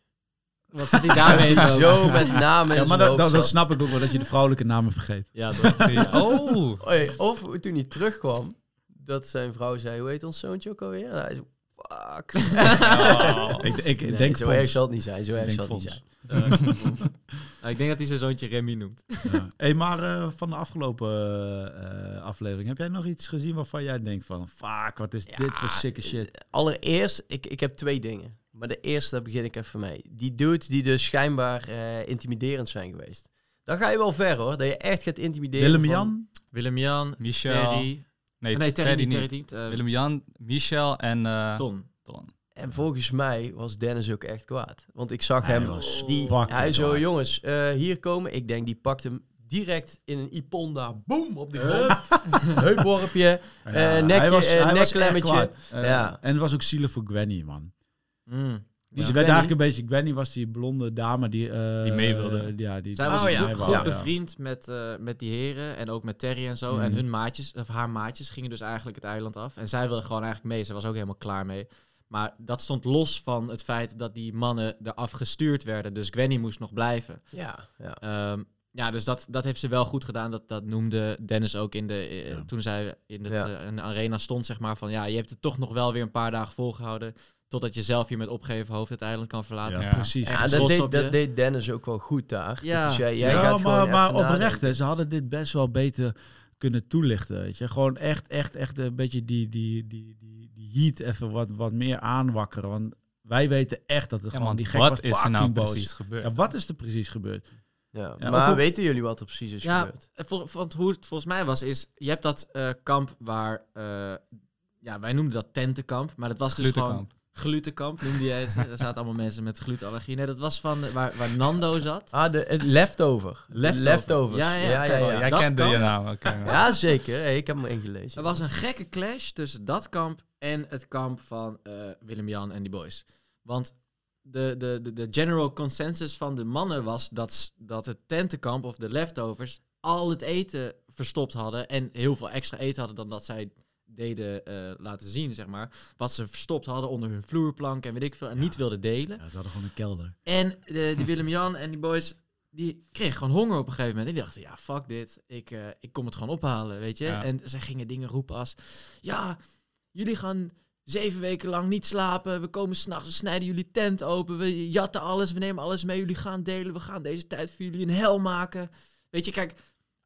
Speaker 1: Wat zit hij daarmee zo?
Speaker 4: Zo met namen
Speaker 3: Ja, maar dat, dat, dat snap ik ook wel, dat je de vrouwelijke namen vergeet.
Speaker 1: Ja, toch?
Speaker 2: Oh!
Speaker 4: Oei, Of toen hij terugkwam, dat zijn vrouw zei, hoe heet ons zoontje ook alweer? En hij zo, fuck.
Speaker 2: Oh.
Speaker 3: Ik, ik
Speaker 4: Nee,
Speaker 3: denk
Speaker 4: zo erg zal het niet zijn, zo
Speaker 3: Ik
Speaker 4: erg
Speaker 3: denk
Speaker 4: zal het niet zijn.
Speaker 1: Eh, nou, ik denk dat hij zijn zoontje Remy noemt.
Speaker 3: Ja. Hey, maar eh, van de afgelopen eh, aflevering, heb jij nog iets gezien waarvan jij denkt van, fuck, wat is
Speaker 4: Ja,
Speaker 3: dit voor sikke shit?
Speaker 4: Allereerst, ik, ik heb twee dingen. Maar de eerste, daar begin ik even mee. Die dudes die dus schijnbaar eh, intimiderend zijn geweest. Dan ga je wel ver hoor, dat je echt gaat intimideren. van-
Speaker 3: Willem-Jan?
Speaker 1: Willem-Jan,
Speaker 2: Michel. Nee,
Speaker 1: nee, Terry, niet. Terry
Speaker 2: niet.
Speaker 1: niet. eh,
Speaker 2: Willem-Jan, Michel en eh,
Speaker 1: Ton.
Speaker 2: Ton.
Speaker 4: En volgens mij was Dennis ook echt kwaad. Want ik zag
Speaker 3: Hij
Speaker 4: hem,
Speaker 3: was
Speaker 4: die, hij zo,
Speaker 3: kwaad.
Speaker 4: jongens, eh, hier komen. Ik denk, die pakt hem direct in een iponda, boom, op de grond. Heupworpje. Eh, nekje, eh, nekklemmetje.
Speaker 3: echt kwaad. Eh,
Speaker 4: Ja.
Speaker 3: En het was ook zielig voor Gwenny, man.
Speaker 1: Mm.
Speaker 3: Dus
Speaker 4: Ja.
Speaker 3: werd
Speaker 4: Gwenny?
Speaker 3: eigenlijk een beetje... Gwenny was die blonde dame die... eh,
Speaker 2: Die mee wilde.
Speaker 3: eh, ja, die,
Speaker 1: Zij
Speaker 3: die
Speaker 1: was
Speaker 4: Oh,
Speaker 1: goed,
Speaker 4: ja.
Speaker 3: mee
Speaker 1: goed
Speaker 3: wou, ja.
Speaker 1: bevriend met, eh, met die heren en ook met Terry en zo.
Speaker 3: Mhm.
Speaker 1: En hun maatjes, of haar maatjes, gingen dus eigenlijk het eiland af. En zij wilde gewoon eigenlijk mee. Ze was ook helemaal klaar mee. Maar dat stond los van het feit dat die mannen eraf gestuurd werden. Dus Gwenny moest nog blijven.
Speaker 4: Ja, ja.
Speaker 1: Ehm, ja, dus dat, dat heeft ze wel goed gedaan. Dat, dat noemde Dennis ook in de,
Speaker 3: Ja.
Speaker 1: toen zij in, het,
Speaker 4: Ja.
Speaker 1: in de arena stond, zeg maar. Van ja, je hebt het toch nog wel weer een paar dagen volgehouden. Totdat je zelf hier met opgeven hoofd het eiland kan verlaten.
Speaker 3: Ja,
Speaker 2: Ja.
Speaker 3: precies.
Speaker 4: Ja, dat, deed,
Speaker 1: op je.
Speaker 4: dat deed Dennis ook wel goed daar.
Speaker 1: Ja.
Speaker 4: Dus jij, jij
Speaker 3: ja,
Speaker 4: gaat
Speaker 3: maar,
Speaker 4: gewoon
Speaker 3: maar oprecht, hè, ze hadden dit best wel beter kunnen toelichten. Weet je? Gewoon echt, echt, echt een beetje die, die, die, die, die heat even wat, wat meer aanwakkeren. Want wij weten echt dat er
Speaker 2: Ja,
Speaker 3: gewoon
Speaker 2: man,
Speaker 3: die gek was
Speaker 2: wat is er
Speaker 3: fucking
Speaker 2: nou
Speaker 3: boos.
Speaker 2: precies gebeurd?
Speaker 3: Ja, wat is er precies gebeurd?
Speaker 4: Ja.
Speaker 3: Ja,
Speaker 4: maar
Speaker 3: ook op-
Speaker 4: weten jullie wat er precies is
Speaker 1: Ja,
Speaker 4: gebeurd?
Speaker 1: Want hoe het volgens mij was, is je hebt dat eh, kamp waar, eh, ja, wij noemden dat tentenkamp, maar dat was dus gewoon
Speaker 2: Glutenkamp.
Speaker 1: noemde jij ze. Er zaten allemaal mensen met glutenallergie. Nee, dat was van waar, waar Nando zat.
Speaker 4: Ah, de, het leftover.
Speaker 1: Leftover.
Speaker 4: Leftovers.
Speaker 1: Ja, ja,
Speaker 4: ja, ja,
Speaker 1: kijk,
Speaker 4: ja.
Speaker 2: Jij
Speaker 1: dat
Speaker 2: kende je naam, oké.
Speaker 4: Ja, zeker. Hey, ik heb hem ingelezen.
Speaker 1: Er was een gekke clash tussen dat kamp en het kamp van eh, Willem-Jan en die boys. Want de, de, de, de general consensus van de mannen was dat, dat het tentenkamp of de leftovers al het eten verstopt hadden en heel veel extra eten hadden dan dat zij deden eh, laten zien, zeg maar. Wat ze verstopt hadden onder hun vloerplank en weet ik veel, en
Speaker 3: Ja.
Speaker 1: niet wilden delen.
Speaker 3: Ja, ze hadden gewoon een kelder.
Speaker 1: En de, die Willem-Jan en die boys, die kregen gewoon honger op een gegeven moment. En die dachten, ja, fuck dit. Ik, eh, ik kom het gewoon ophalen, weet je.
Speaker 2: Ja.
Speaker 1: En ze gingen dingen roepen als... Ja, jullie gaan zeven weken lang niet slapen. We komen s'nachts, we snijden jullie tent open. We jatten alles, we nemen alles mee. Jullie gaan delen. We gaan deze tijd voor jullie een hel maken. Weet je, kijk...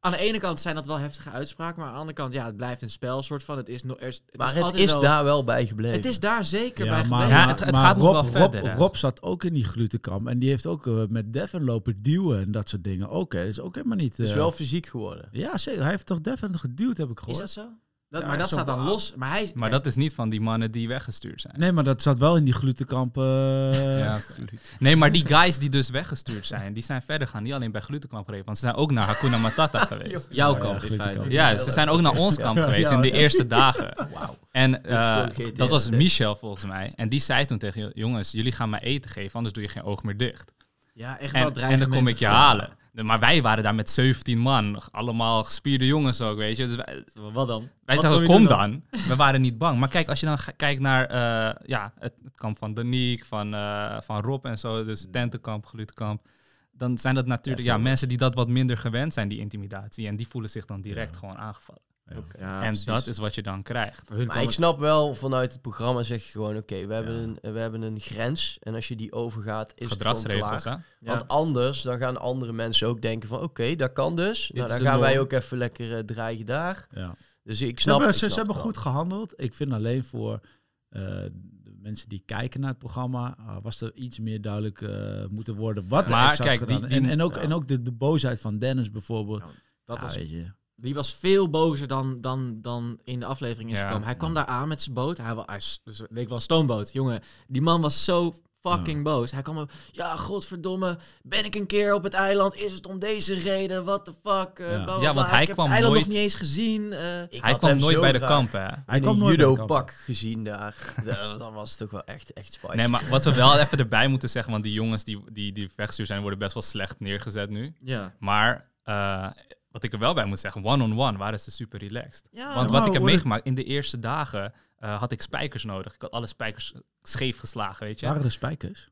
Speaker 1: Aan de ene kant zijn dat wel heftige uitspraken, maar aan de andere kant, ja, het blijft een spel, soort van. Het is nog eerst. Het
Speaker 4: maar
Speaker 1: is
Speaker 4: het is daar wel bij gebleven.
Speaker 1: Het is daar zeker
Speaker 3: Ja,
Speaker 1: bij
Speaker 3: maar,
Speaker 1: gebleven.
Speaker 2: Ja,
Speaker 3: maar-
Speaker 2: het- het
Speaker 3: maar
Speaker 2: gaat nog
Speaker 3: Rob,
Speaker 2: wel
Speaker 3: Rob,
Speaker 2: verder?
Speaker 3: Rob zat ook in die glutenkamp en die heeft ook eh, met Devin lopen duwen en dat soort dingen. Ook, hè. Dat is ook helemaal niet...
Speaker 4: Het is
Speaker 3: eh,
Speaker 4: wel fysiek geworden.
Speaker 3: Ja, zeker. Hij heeft toch Devin geduwd, heb ik
Speaker 1: Is
Speaker 3: gehoord.
Speaker 1: dat zo? Dat,
Speaker 3: Ja,
Speaker 1: maar dat staat dan los. Maar hij,
Speaker 2: Maar dat is niet van die mannen die weggestuurd zijn.
Speaker 3: Nee, maar dat zat wel in die glutenkamp. eh,
Speaker 2: Ja, nee, maar die guys die dus weggestuurd zijn, die zijn verder gaan. Niet alleen bij Glutenkamp gereden, want ze zijn ook naar Hakuna Matata geweest.
Speaker 1: Jouw kamp
Speaker 3: ja,
Speaker 1: in feite.
Speaker 2: Ja, ze zijn ook naar ons kamp geweest
Speaker 3: ja,
Speaker 2: in de
Speaker 3: ja.
Speaker 2: eerste dagen.
Speaker 4: Wauw.
Speaker 2: En
Speaker 4: gewoon
Speaker 2: eh, dat was. Michel volgens mij. En die zei toen tegen jongens, jullie gaan mij eten geven, anders doe je geen oog meer dicht.
Speaker 1: Ja, echt wel
Speaker 2: En, en dan kom ik je halen. Maar wij waren daar met 17 man, allemaal gespierde jongens ook, weet je. Dus wij,
Speaker 1: Wat dan?
Speaker 2: wij
Speaker 1: Wat
Speaker 2: zeggen,
Speaker 1: kom
Speaker 2: dan. We waren niet bang. Maar kijk, als je dan kijkt naar eh, ja, het, het kamp van Danique, van, eh, van Rob en zo, dus tentenkamp, glutkamp. Dan zijn dat natuurlijk
Speaker 3: Ja,
Speaker 2: mensen die dat wat minder gewend zijn, die intimidatie. En die voelen zich dan direct
Speaker 3: Ja.
Speaker 2: gewoon aangevallen.
Speaker 3: Ja.
Speaker 1: Ja,
Speaker 2: en
Speaker 1: precies.
Speaker 2: dat is wat je dan krijgt.
Speaker 4: Maar ik
Speaker 1: het-
Speaker 4: snap wel, vanuit het programma zeg je gewoon, oké, we, hebben
Speaker 3: Ja.
Speaker 4: een, we hebben een grens. En als je die overgaat, is het gewoon
Speaker 2: hè?
Speaker 4: klaar.
Speaker 1: Ja.
Speaker 4: Want anders, dan gaan andere mensen ook denken van, oké, dat kan dus. Nou, dan gaan wij ook even lekker eh, dreigen daar.
Speaker 3: Ja.
Speaker 4: Dus ik
Speaker 3: Ze
Speaker 4: snap
Speaker 3: hebben,
Speaker 4: ik
Speaker 3: ze,
Speaker 4: snap
Speaker 3: ze hebben
Speaker 4: het wel.
Speaker 3: goed gehandeld. Ik vind alleen voor eh, de mensen die kijken naar het programma, ah, was er iets meer duidelijk eh, moeten worden wat
Speaker 2: Maar
Speaker 3: er
Speaker 2: kijk,
Speaker 3: gedaan.
Speaker 2: die- die-
Speaker 3: en, en ook,
Speaker 1: ja.
Speaker 3: en ook de, de boosheid van Dennis bijvoorbeeld.
Speaker 1: Ja, Dat
Speaker 3: Ja,
Speaker 1: was,
Speaker 3: weet je.
Speaker 1: Die was veel bozer dan, dan, dan in de aflevering is
Speaker 2: Ja.
Speaker 1: gekomen. Hij kwam daar aan met zijn boot. Hij, wa- hij s- dus, leek wel een stoomboot. Jongen, die man was zo fucking boos. Hij kwam ja, godverdomme, ben ik een keer op het eiland? Is het om deze reden? What the fuck? eh,
Speaker 3: Ja.
Speaker 1: bla, bla,
Speaker 2: Ja,
Speaker 1: bla.
Speaker 2: want hij
Speaker 1: ik heb
Speaker 2: kwam
Speaker 1: het eiland
Speaker 2: nooit-
Speaker 1: nog niet eens gezien. eh.
Speaker 2: Hij kwam nooit bij de kampen, hè?
Speaker 3: Hij kwam
Speaker 4: een
Speaker 3: nooit bij de
Speaker 4: judo-pak gezien daar. dat, dat was toch wel echt, echt spicy.
Speaker 2: Nee, maar wat we wel even erbij moeten zeggen, want die jongens die, die, die wegstuur zijn, worden best wel slecht neergezet nu.
Speaker 1: Ja.
Speaker 2: Maar eh, wat ik er wel bij moet zeggen, one-on-one waren ze super relaxed.
Speaker 1: Ja,
Speaker 2: Want wat ik heb meegemaakt, in de eerste dagen eh, had ik spijkers nodig. Ik had alle spijkers scheef geslagen, weet je.
Speaker 3: Waren er spijkers?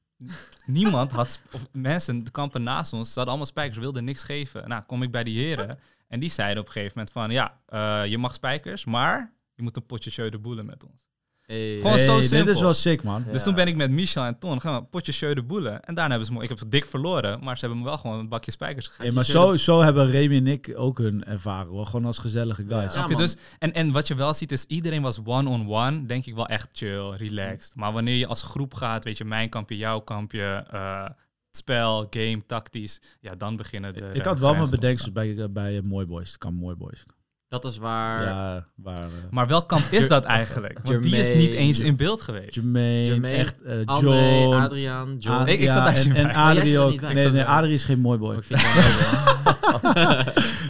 Speaker 2: Niemand had, of mensen, de kampen naast ons, ze hadden allemaal spijkers, wilden niks geven. Nou, kom ik bij die heren en die zeiden op een gegeven moment van, ja, eh, je mag spijkers, maar je moet een potje jeu de boelen met ons.
Speaker 1: Hey.
Speaker 2: Gewoon zo
Speaker 3: Hey,
Speaker 2: simpel.
Speaker 3: Dit is wel sick, man.
Speaker 4: Ja.
Speaker 2: Dus toen ben ik met Michel en Ton gaan we potje jeu de boelen. En daarna hebben ze me, ik heb dik verloren, maar ze hebben me wel gewoon een bakje spijkers gegeven.
Speaker 3: Hey, maar zo, zo hebben Remy en ik ook hun ervaren, hoor. Gewoon als gezellige guys.
Speaker 1: Ja.
Speaker 2: Dus, en, en wat je wel ziet is, iedereen was one-on-one, denk ik wel echt chill, relaxed. Maar wanneer je als groep gaat, weet je, mijn kampje, jouw kampje, eh, het spel, game, tactisch, ja, dan beginnen de
Speaker 3: ik had wel mijn bedenkers bij, eh, bij Mooi Boys. Het kan Mooi Boys.
Speaker 1: Dat is waar.
Speaker 3: Ja, waar... eh,
Speaker 2: Maar welk kamp is dat eigenlijk? Want die is niet eens in beeld geweest.
Speaker 3: Jermaine,
Speaker 1: Jermaine,
Speaker 3: echt eh,
Speaker 1: André,
Speaker 3: John...
Speaker 1: Adriaan, John.
Speaker 3: Ad-
Speaker 2: Ik- ik zat
Speaker 3: ja, en, en Adrie ook. Nee, nee. Adrie is geen mooi boy.
Speaker 1: Oh.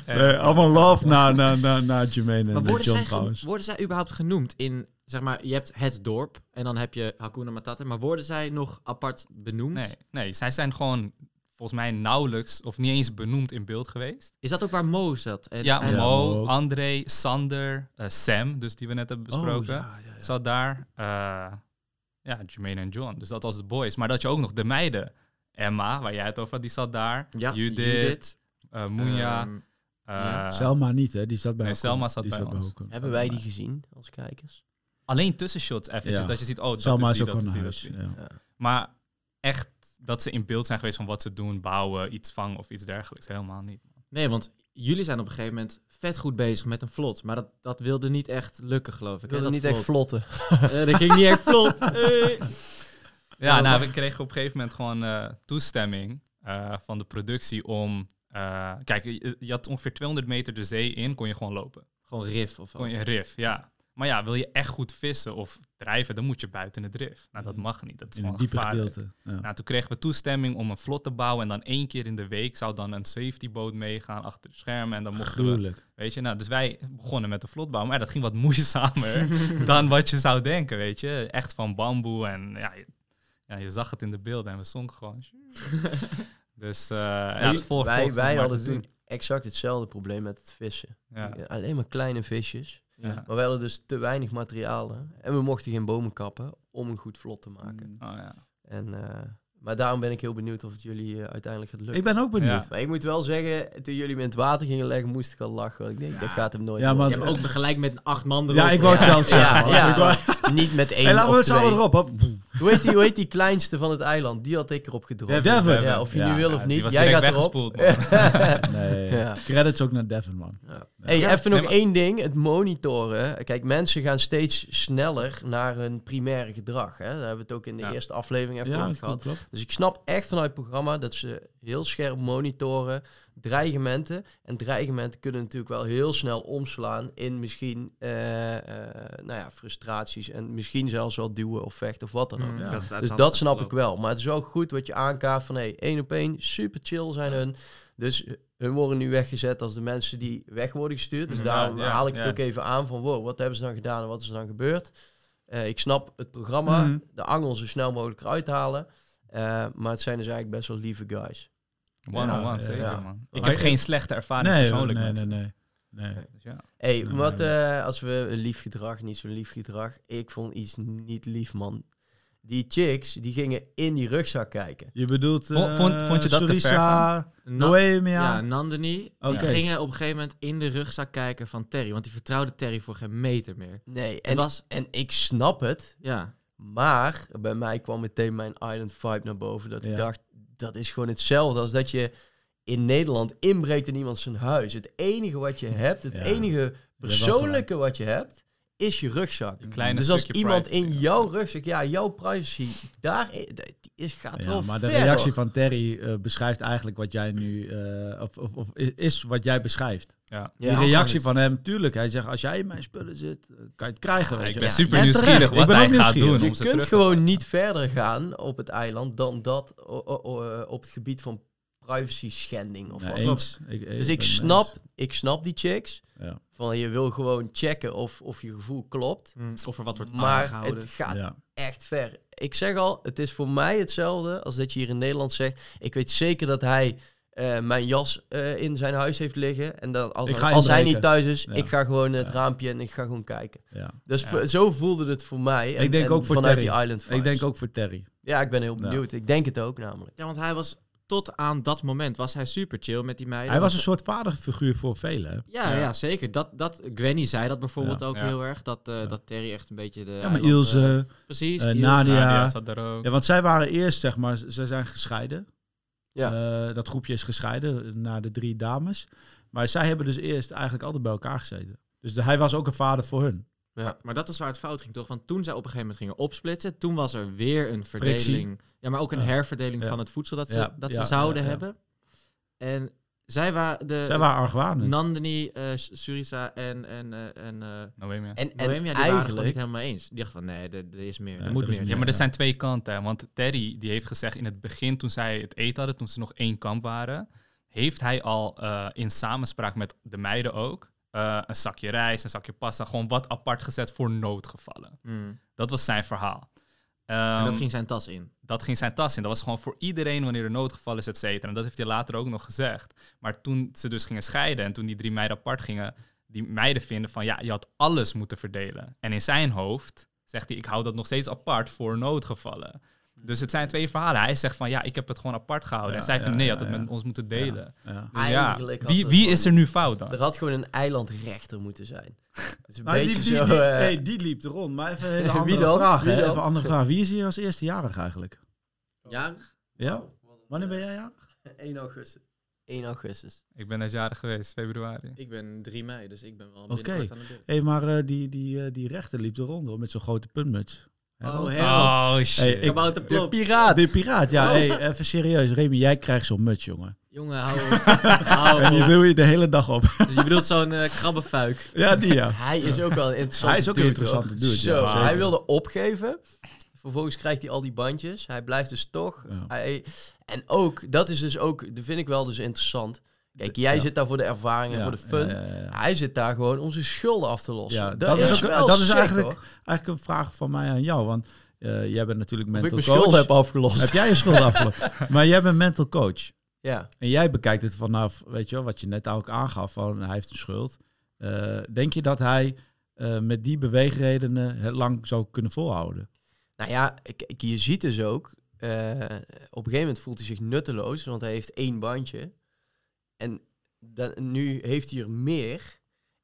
Speaker 3: Nee, allemaal love naar, naar, naar, naar Jermaine en
Speaker 1: worden
Speaker 3: John
Speaker 1: zij,
Speaker 3: trouwens.
Speaker 1: worden zij überhaupt genoemd in, zeg maar, je hebt het dorp en dan heb je Hakuna Matata, maar worden zij nog apart benoemd?
Speaker 2: Nee, nee, zij zijn gewoon volgens mij nauwelijks of niet eens benoemd in beeld geweest.
Speaker 1: Is dat ook waar Mo zat? En,
Speaker 2: Ja,
Speaker 1: en-
Speaker 3: Ja,
Speaker 2: Mo,
Speaker 3: Mo ook.
Speaker 2: André, Sander, eh, Sam, dus die we net hebben besproken,
Speaker 3: Oh, ja, ja, ja.
Speaker 2: zat daar. Eh, ja, Jermaine en John. Dus dat was de boys. Maar dat je ook nog de meiden. Emma, waar jij het over had, die zat daar.
Speaker 1: Ja,
Speaker 2: Judith, eh Moenja.
Speaker 1: Ehm,
Speaker 2: eh.
Speaker 3: Selma niet, hè? Die zat bij
Speaker 2: Nee. Selma zat
Speaker 3: die
Speaker 2: bij ons.
Speaker 4: Hebben wij die gezien als kijkers?
Speaker 2: Alleen tussenshots eventjes,
Speaker 3: Ja.
Speaker 2: dat je ziet, oh, dat
Speaker 3: Selma
Speaker 2: is
Speaker 3: is
Speaker 2: die,
Speaker 3: ook
Speaker 2: dat is die, dat
Speaker 3: huis.
Speaker 2: is die.
Speaker 3: Ja.
Speaker 2: Maar echt dat ze in beeld zijn geweest van wat ze doen, bouwen, iets vangen of iets dergelijks. Helemaal niet.
Speaker 1: Nee, want jullie zijn op een gegeven moment vet goed bezig met een vlot, maar dat, dat wilde niet echt lukken, geloof ik.
Speaker 4: Wilde
Speaker 1: dat
Speaker 4: niet echt
Speaker 1: vlot.
Speaker 4: vlotten.
Speaker 1: Eh, dat ging niet echt vlot. Hey.
Speaker 2: Ja, nou,
Speaker 1: maar-
Speaker 2: we kregen op een gegeven moment gewoon eh, toestemming eh, van de productie om... eh, kijk, je, je had ongeveer 200 meter de zee in, kon je gewoon lopen.
Speaker 1: Gewoon riff of
Speaker 2: Kon je rif, ja. Maar ja, wil je echt goed vissen of drijven, dan moet je buiten het rif. Nou, dat mag niet. Dat is
Speaker 3: In een diepe
Speaker 2: gevaarlijk.
Speaker 3: gedeelte. Ja.
Speaker 2: Nou, toen kregen we toestemming om een vlot te bouwen. En dan één keer in de week zou dan een safetyboot meegaan achter de schermen. En dan mochten we,
Speaker 3: Gruwelijk.
Speaker 2: weet je, nou, dus wij begonnen met de vlot bouwen. Maar dat ging wat moeizamer dan wat je zou denken, weet je. Echt van bamboe en ja, je, ja, je zag het in de beelden en we zongen gewoon. dus eh ja, het
Speaker 4: wij wij hadden toen exact hetzelfde probleem met het vissen.
Speaker 2: Ja.
Speaker 4: Alleen maar kleine visjes.
Speaker 2: Ja.
Speaker 4: Maar we hadden dus te weinig materialen. En we mochten geen bomen kappen om een goed vlot te maken.
Speaker 2: Oh, ja.
Speaker 4: En, eh, maar daarom ben ik heel benieuwd of het jullie eh, uiteindelijk gaat lukken.
Speaker 3: Ik ben ook benieuwd.
Speaker 2: Ja.
Speaker 4: Maar ik moet wel zeggen, toen jullie me in het water gingen leggen, moest ik al lachen. Want ik denk, dat gaat hem nooit
Speaker 3: Ja, maar-
Speaker 1: Je hebt ook gelijk met acht man erop.
Speaker 3: Ja, ik wou het zelf
Speaker 4: Ja,
Speaker 3: zeggen.
Speaker 4: Niet met één
Speaker 3: Hey, laten we allen
Speaker 4: twee.
Speaker 3: erop. Hop.
Speaker 4: Hoe heet, die, hoe heet die kleinste van het eiland? Die had ik erop gedropt.
Speaker 1: Devin.
Speaker 3: Devin.
Speaker 4: Ja, of je
Speaker 3: Ja,
Speaker 4: nu wil
Speaker 2: Ja,
Speaker 4: of
Speaker 2: die
Speaker 4: niet.
Speaker 2: was
Speaker 4: Jij gaat erop.
Speaker 3: Nee.
Speaker 4: Ja.
Speaker 3: Credits ook naar Devin, man.
Speaker 4: Hey,
Speaker 1: Ja.
Speaker 4: even nog één ding. Het monitoren. Kijk, mensen gaan steeds sneller naar hun primaire gedrag. Hè? Daar hebben we het ook in de
Speaker 2: Ja.
Speaker 4: eerste aflevering even
Speaker 3: Ja,
Speaker 4: over gehad.
Speaker 3: klopt.
Speaker 4: Dus ik snap echt vanuit het programma dat ze heel scherp monitoren dreigementen. En dreigementen kunnen natuurlijk wel heel snel omslaan in misschien eh, eh, nou ja, frustraties. En misschien zelfs wel duwen of vechten of wat dan ook.
Speaker 1: Mm,
Speaker 3: Ja.
Speaker 1: dat-
Speaker 4: Dus dat snap ik wel. Maar het is ook goed wat je aankaart van hey, één op één, super chill zijn hun. Dus hun worden nu weggezet als de mensen die weg worden gestuurd. Dus daarom
Speaker 2: ja,
Speaker 4: haal ik het
Speaker 2: ja.
Speaker 4: ook even aan van, wow, wat hebben ze dan gedaan en wat is er dan gebeurd? Eh, ik snap het programma,
Speaker 3: Mhm.
Speaker 4: de angel zo snel mogelijk eruit halen. Eh, maar het zijn dus eigenlijk best wel lieve guys.
Speaker 2: One-on-one,
Speaker 3: Ja,
Speaker 2: zeker,
Speaker 4: ja.
Speaker 2: man. Ik
Speaker 3: Maar
Speaker 2: heb
Speaker 3: ik-
Speaker 2: geen slechte ervaring
Speaker 3: Nee,
Speaker 2: persoonlijk
Speaker 3: nee,
Speaker 2: met
Speaker 3: nee, nee. nee.
Speaker 2: Dus ja.
Speaker 4: hey,
Speaker 3: Nee,
Speaker 4: wat
Speaker 3: nee,
Speaker 4: eh, als we lief gedrag, niet zo'n lief gedrag. Ik vond iets niet lief, man. Die chicks, die gingen in die rugzak kijken.
Speaker 3: Je bedoelt...
Speaker 2: Vond- vond-
Speaker 3: eh,
Speaker 2: vond je dat te ver
Speaker 3: Noemia?
Speaker 1: ja, Nandini.
Speaker 3: Oké.
Speaker 1: Die gingen op een gegeven moment in de rugzak kijken van Terry. Want die vertrouwde Terry voor geen meter meer.
Speaker 4: Nee,
Speaker 1: Het
Speaker 4: en,
Speaker 1: was,
Speaker 4: en ik snap het.
Speaker 1: ja,
Speaker 4: Maar bij mij kwam meteen mijn island vibe naar boven. Dat
Speaker 3: Ja.
Speaker 4: ik dacht, dat is gewoon hetzelfde als dat je in Nederland inbreekt in iemand zijn huis. Het enige wat je hebt, het
Speaker 3: Ja.
Speaker 4: enige persoonlijke wat je hebt, is je rugzak.
Speaker 2: Een kleine
Speaker 4: dus als iemand
Speaker 2: privacy,
Speaker 4: in jouw rugzak, ja, jouw privacy, daar is, gaat
Speaker 3: Ja,
Speaker 4: wel
Speaker 3: maar de reactie
Speaker 4: hoor.
Speaker 3: van Terry eh, beschrijft eigenlijk wat jij nu... eh, of, of, of is wat jij beschrijft.
Speaker 2: Ja.
Speaker 3: Die
Speaker 4: Ja,
Speaker 3: reactie van hem, tuurlijk. Hij zegt, als jij in mijn spullen zit, eh, kan je het krijgen. weet
Speaker 2: ik
Speaker 3: je.
Speaker 2: ben
Speaker 3: Ja,
Speaker 2: super nieuwsgierig wat
Speaker 3: Ik ben
Speaker 2: hij
Speaker 3: ook
Speaker 2: gaat
Speaker 3: nieuwsgierig.
Speaker 2: doen.
Speaker 4: Je kunt gewoon niet verder gaan op het eiland dan dat o- o- o- op het gebied van privacy schending of
Speaker 3: Nee,
Speaker 4: wat.
Speaker 3: eens. Ik,
Speaker 4: Dus ik snap,
Speaker 3: eens.
Speaker 4: ik snap die chicks.
Speaker 3: Ja.
Speaker 4: Van je wil gewoon checken of, of je gevoel klopt.
Speaker 1: hm, of er wat wordt
Speaker 4: Maar
Speaker 1: aangehouden.
Speaker 4: het gaat
Speaker 3: Ja.
Speaker 4: echt ver. Ik zeg al, het is voor mij hetzelfde als dat je hier in Nederland zegt. Ik weet zeker dat hij eh, mijn jas eh, in zijn huis heeft liggen. En dat als, als hij niet thuis is,
Speaker 3: Ja.
Speaker 4: ik ga gewoon het
Speaker 3: Ja.
Speaker 4: raampje en ik ga gewoon kijken.
Speaker 3: Ja.
Speaker 4: Dus zo voelde het voor mij. En,
Speaker 3: Ik denk
Speaker 4: en
Speaker 3: ook voor
Speaker 4: vanuit
Speaker 3: Terry.
Speaker 4: die Island
Speaker 3: Ik denk ook voor Terry.
Speaker 4: Ja, ik ben heel
Speaker 3: Ja.
Speaker 4: benieuwd. Ik denk het ook namelijk.
Speaker 1: Ja, want hij was tot aan dat moment was hij super chill met die meiden.
Speaker 3: Hij was een soort vaderfiguur voor velen.
Speaker 1: Ja,
Speaker 2: Ja.
Speaker 1: ja. zeker. Dat, dat, Gwenny zei dat bijvoorbeeld
Speaker 3: Ja.
Speaker 1: ook
Speaker 2: Ja.
Speaker 1: heel erg. Dat, eh,
Speaker 3: Ja.
Speaker 1: dat Terry echt een beetje de...
Speaker 3: Ja, maar
Speaker 1: eiland, eh,
Speaker 3: Ilse,
Speaker 1: precies.
Speaker 3: eh,
Speaker 1: Ilse.
Speaker 3: Nadia.
Speaker 2: Nadia zat er ook.
Speaker 3: Ja, want zij waren eerst, zeg maar, ze zijn gescheiden.
Speaker 4: Ja.
Speaker 3: Eh, dat groepje is gescheiden naar de drie dames. Maar zij hebben dus eerst eigenlijk altijd bij elkaar gezeten. Dus de- hij was ook een vader voor hun.
Speaker 4: Ja.
Speaker 1: Maar dat is waar het fout ging, toch? Want toen zij op een gegeven moment gingen opsplitsen, toen was er weer een verdeling. Ja, maar ook een
Speaker 3: Ja.
Speaker 1: herverdeling
Speaker 3: Ja.
Speaker 1: van het voedsel dat ze,
Speaker 3: Ja,
Speaker 1: dat
Speaker 3: ja,
Speaker 1: ze zouden hebben. En zij waren de...
Speaker 3: zij waren argwanend.
Speaker 1: Nandini, eh, Surisa en, en, eh, en eh
Speaker 2: Noemi.
Speaker 4: En, en
Speaker 1: die waren het gewoon niet
Speaker 4: eigenlijk...
Speaker 1: helemaal eens. Die dachten van, nee, er, er is meer.
Speaker 3: Ja,
Speaker 1: er moet
Speaker 3: er is
Speaker 1: meer.
Speaker 2: Ja, maar er zijn twee kanten. Want Terry die heeft gezegd in het begin, toen zij het eten hadden, toen ze nog één kamp waren, heeft hij al eh, in samenspraak met de meiden ook eh, een zakje rijst, een zakje pasta, gewoon wat apart gezet voor noodgevallen.
Speaker 1: Hmm.
Speaker 2: Dat was zijn verhaal.
Speaker 1: En
Speaker 2: Ehm,
Speaker 1: dat ging zijn tas in.
Speaker 2: dat ging zijn tas in. Dat was gewoon voor iedereen wanneer er noodgeval is, et cetera. En dat heeft hij later ook nog gezegd. Maar toen ze dus gingen scheiden en toen die drie meiden apart gingen, die meiden vinden van ja, je had alles moeten verdelen. En in zijn hoofd zegt hij, ik hou dat nog steeds apart voor noodgevallen. Dus het zijn twee verhalen. Hij zegt van ja, ik heb het gewoon apart gehouden.
Speaker 3: Ja,
Speaker 2: en zij
Speaker 3: ja,
Speaker 2: vinden nee, had het
Speaker 3: ja.
Speaker 2: met ons moeten delen.
Speaker 3: Ja.
Speaker 2: Dus wie, wie
Speaker 4: gewoon-
Speaker 2: is er nu fout dan?
Speaker 4: Er had gewoon een eilandrechter moeten zijn. Dus een beetje
Speaker 3: die,
Speaker 4: zo...
Speaker 3: die,
Speaker 4: eh,
Speaker 3: nee, die liep er rond. Maar even een hele
Speaker 4: Wie
Speaker 3: andere
Speaker 4: dan?
Speaker 3: vraag.
Speaker 4: Wie?
Speaker 3: Even een andere vraag. Wie is hier als eerste jarig eigenlijk?
Speaker 1: Ja?
Speaker 3: Ja? Wanneer ben jij jarig?
Speaker 4: 1 augustus. 1 augustus.
Speaker 2: Ik ben net jarig geweest, februari.
Speaker 1: Ik ben 3 mei, dus ik ben wel
Speaker 3: Oké.
Speaker 1: binnenkort aan de beurt.
Speaker 3: Hé, maar eh, die, die, eh, die rechter liep er rond hoor, met zo'n grote puntmuts.
Speaker 1: Oh.
Speaker 2: Oh shit.
Speaker 3: Hey, ik-
Speaker 1: Kabouter
Speaker 4: De
Speaker 1: Plop.
Speaker 4: piraat.
Speaker 3: De piraat, ja.
Speaker 4: Oh.
Speaker 3: Hey, even serieus. Remy, jij krijgt zo'n muts, jongen.
Speaker 1: Jongen, hou op. hou
Speaker 3: En die wil je de hele dag op.
Speaker 1: Dus je bedoelt zo'n eh, krabbenfuik.
Speaker 3: ja, die ja.
Speaker 4: Hij is ook wel een interessante
Speaker 3: Hij is ook een
Speaker 4: dude,
Speaker 3: interessante
Speaker 4: hoor.
Speaker 3: dude,
Speaker 4: Zo,
Speaker 3: ja, zeker.
Speaker 4: hij wilde opgeven. Vervolgens krijgt hij al die bandjes. Hij blijft dus toch.
Speaker 3: Ja.
Speaker 4: Hij, en ook, dat is dus ook, dat vind ik wel dus interessant. Kijk, jij
Speaker 3: Ja.
Speaker 4: zit daar voor de ervaring en
Speaker 3: Ja,
Speaker 4: voor de fun.
Speaker 3: ja.
Speaker 4: Hij zit daar gewoon om zijn schulden af te lossen. Dat,
Speaker 3: dat
Speaker 4: is,
Speaker 3: is ook-
Speaker 4: wel
Speaker 3: dat is
Speaker 4: sick,
Speaker 3: eigenlijk-
Speaker 4: hoor.
Speaker 3: Eigenlijk een vraag van mij aan jou, want eh, jij bent natuurlijk
Speaker 4: Of ik
Speaker 3: mental
Speaker 4: mijn
Speaker 3: coach.
Speaker 4: schulden heb afgelost.
Speaker 3: Heb jij je schulden afgelost? maar jij bent mental coach.
Speaker 4: Ja.
Speaker 3: En jij bekijkt het vanaf, weet je wel, wat je net ook aangaf, van hij heeft een schuld. Eh, denk je dat hij eh, met die beweegredenen het lang zou kunnen volhouden?
Speaker 4: Nou ja, kijk, je ziet dus ook... op een gegeven moment voelt hij zich nutteloos, want hij heeft één bandje. En dan, nu heeft hij er meer,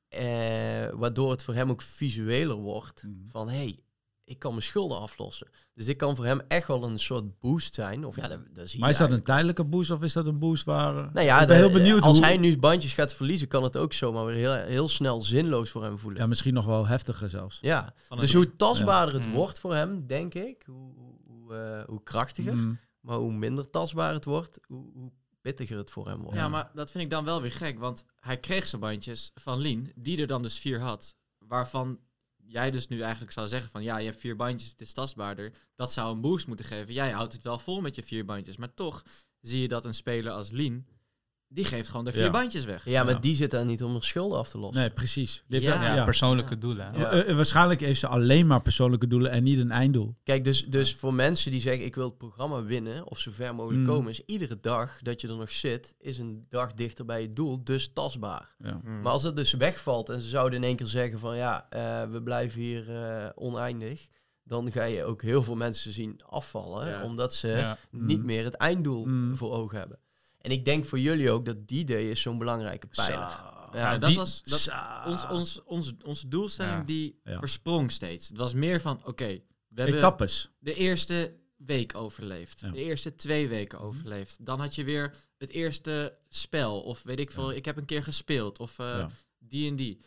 Speaker 4: eh, waardoor het voor hem ook visueler wordt.
Speaker 3: Mhm.
Speaker 4: Van, hé, hey, ik kan mijn schulden aflossen. Dus dit kan voor hem echt wel een soort boost zijn. Of ja, dat, dat zie
Speaker 3: Maar is dat een tijdelijke boost of is dat een boost waar... eh,
Speaker 4: Nou ja,
Speaker 3: ik ben
Speaker 4: de-
Speaker 3: heel benieuwd
Speaker 4: als
Speaker 3: hoe...
Speaker 4: hij nu bandjes gaat verliezen, kan het ook zomaar weer heel, heel snel zinloos voor hem voelen.
Speaker 3: Ja, misschien nog wel heftiger zelfs.
Speaker 4: Ja,
Speaker 1: Van
Speaker 4: dus
Speaker 1: een-
Speaker 4: hoe tastbaarder het
Speaker 2: Mm.
Speaker 4: wordt voor hem, denk ik, hoe, hoe, hoe, eh, hoe krachtiger.
Speaker 3: Mm.
Speaker 4: Maar hoe minder tastbaar het wordt, hoe, hoe het voor hem wordt.
Speaker 1: Ja, maar dat vind ik dan wel weer gek, want hij kreeg zijn bandjes van Lien, die er dan dus vier had. Waarvan jij dus nu eigenlijk zou zeggen van, ja, je hebt vier bandjes, het is tastbaarder. Dat zou een boost moeten geven. Jij houdt het wel vol met je vier bandjes, maar toch zie je dat een speler als Lien die geeft gewoon de vier
Speaker 3: Ja.
Speaker 1: bandjes weg.
Speaker 4: Ja, maar
Speaker 3: Ja.
Speaker 4: die zit daar niet om schulden af te lossen.
Speaker 3: Nee, precies.
Speaker 1: Ja.
Speaker 2: Ja,
Speaker 3: ja.
Speaker 2: persoonlijke doelen.
Speaker 3: Eh, eh, waarschijnlijk heeft ze alleen maar persoonlijke doelen en niet een einddoel.
Speaker 4: Kijk, dus, dus voor mensen die zeggen ik wil het programma winnen of zo ver mogelijk
Speaker 3: Mm.
Speaker 4: komen, is iedere dag dat je er nog zit, is een dag dichter bij je doel, dus tastbaar.
Speaker 3: Ja.
Speaker 1: Mm.
Speaker 4: Maar als het dus wegvalt en ze zouden in één keer zeggen van ja, eh, we blijven hier oneindig, dan ga je ook heel veel mensen zien afvallen,
Speaker 1: Ja.
Speaker 4: omdat ze
Speaker 2: Ja.
Speaker 4: niet
Speaker 3: Mm.
Speaker 4: meer het einddoel
Speaker 3: Mm.
Speaker 4: voor ogen hebben. En ik denk voor jullie ook dat die day is zo'n belangrijke pijler.
Speaker 1: ja,
Speaker 4: Ja,
Speaker 1: dat
Speaker 2: die-
Speaker 1: was dat, ons, ons, ons, onze doelstelling
Speaker 2: Ja.
Speaker 1: die
Speaker 3: Ja.
Speaker 1: versprong steeds. Het was meer van, oké, we hebben
Speaker 3: Etappes.
Speaker 1: de eerste week overleefd.
Speaker 3: Ja.
Speaker 1: De eerste twee weken overleefd. Dan had je weer het eerste spel. Of weet ik veel,
Speaker 3: Ja.
Speaker 1: ik heb een keer gespeeld. Of eh,
Speaker 3: Ja.
Speaker 1: die en die.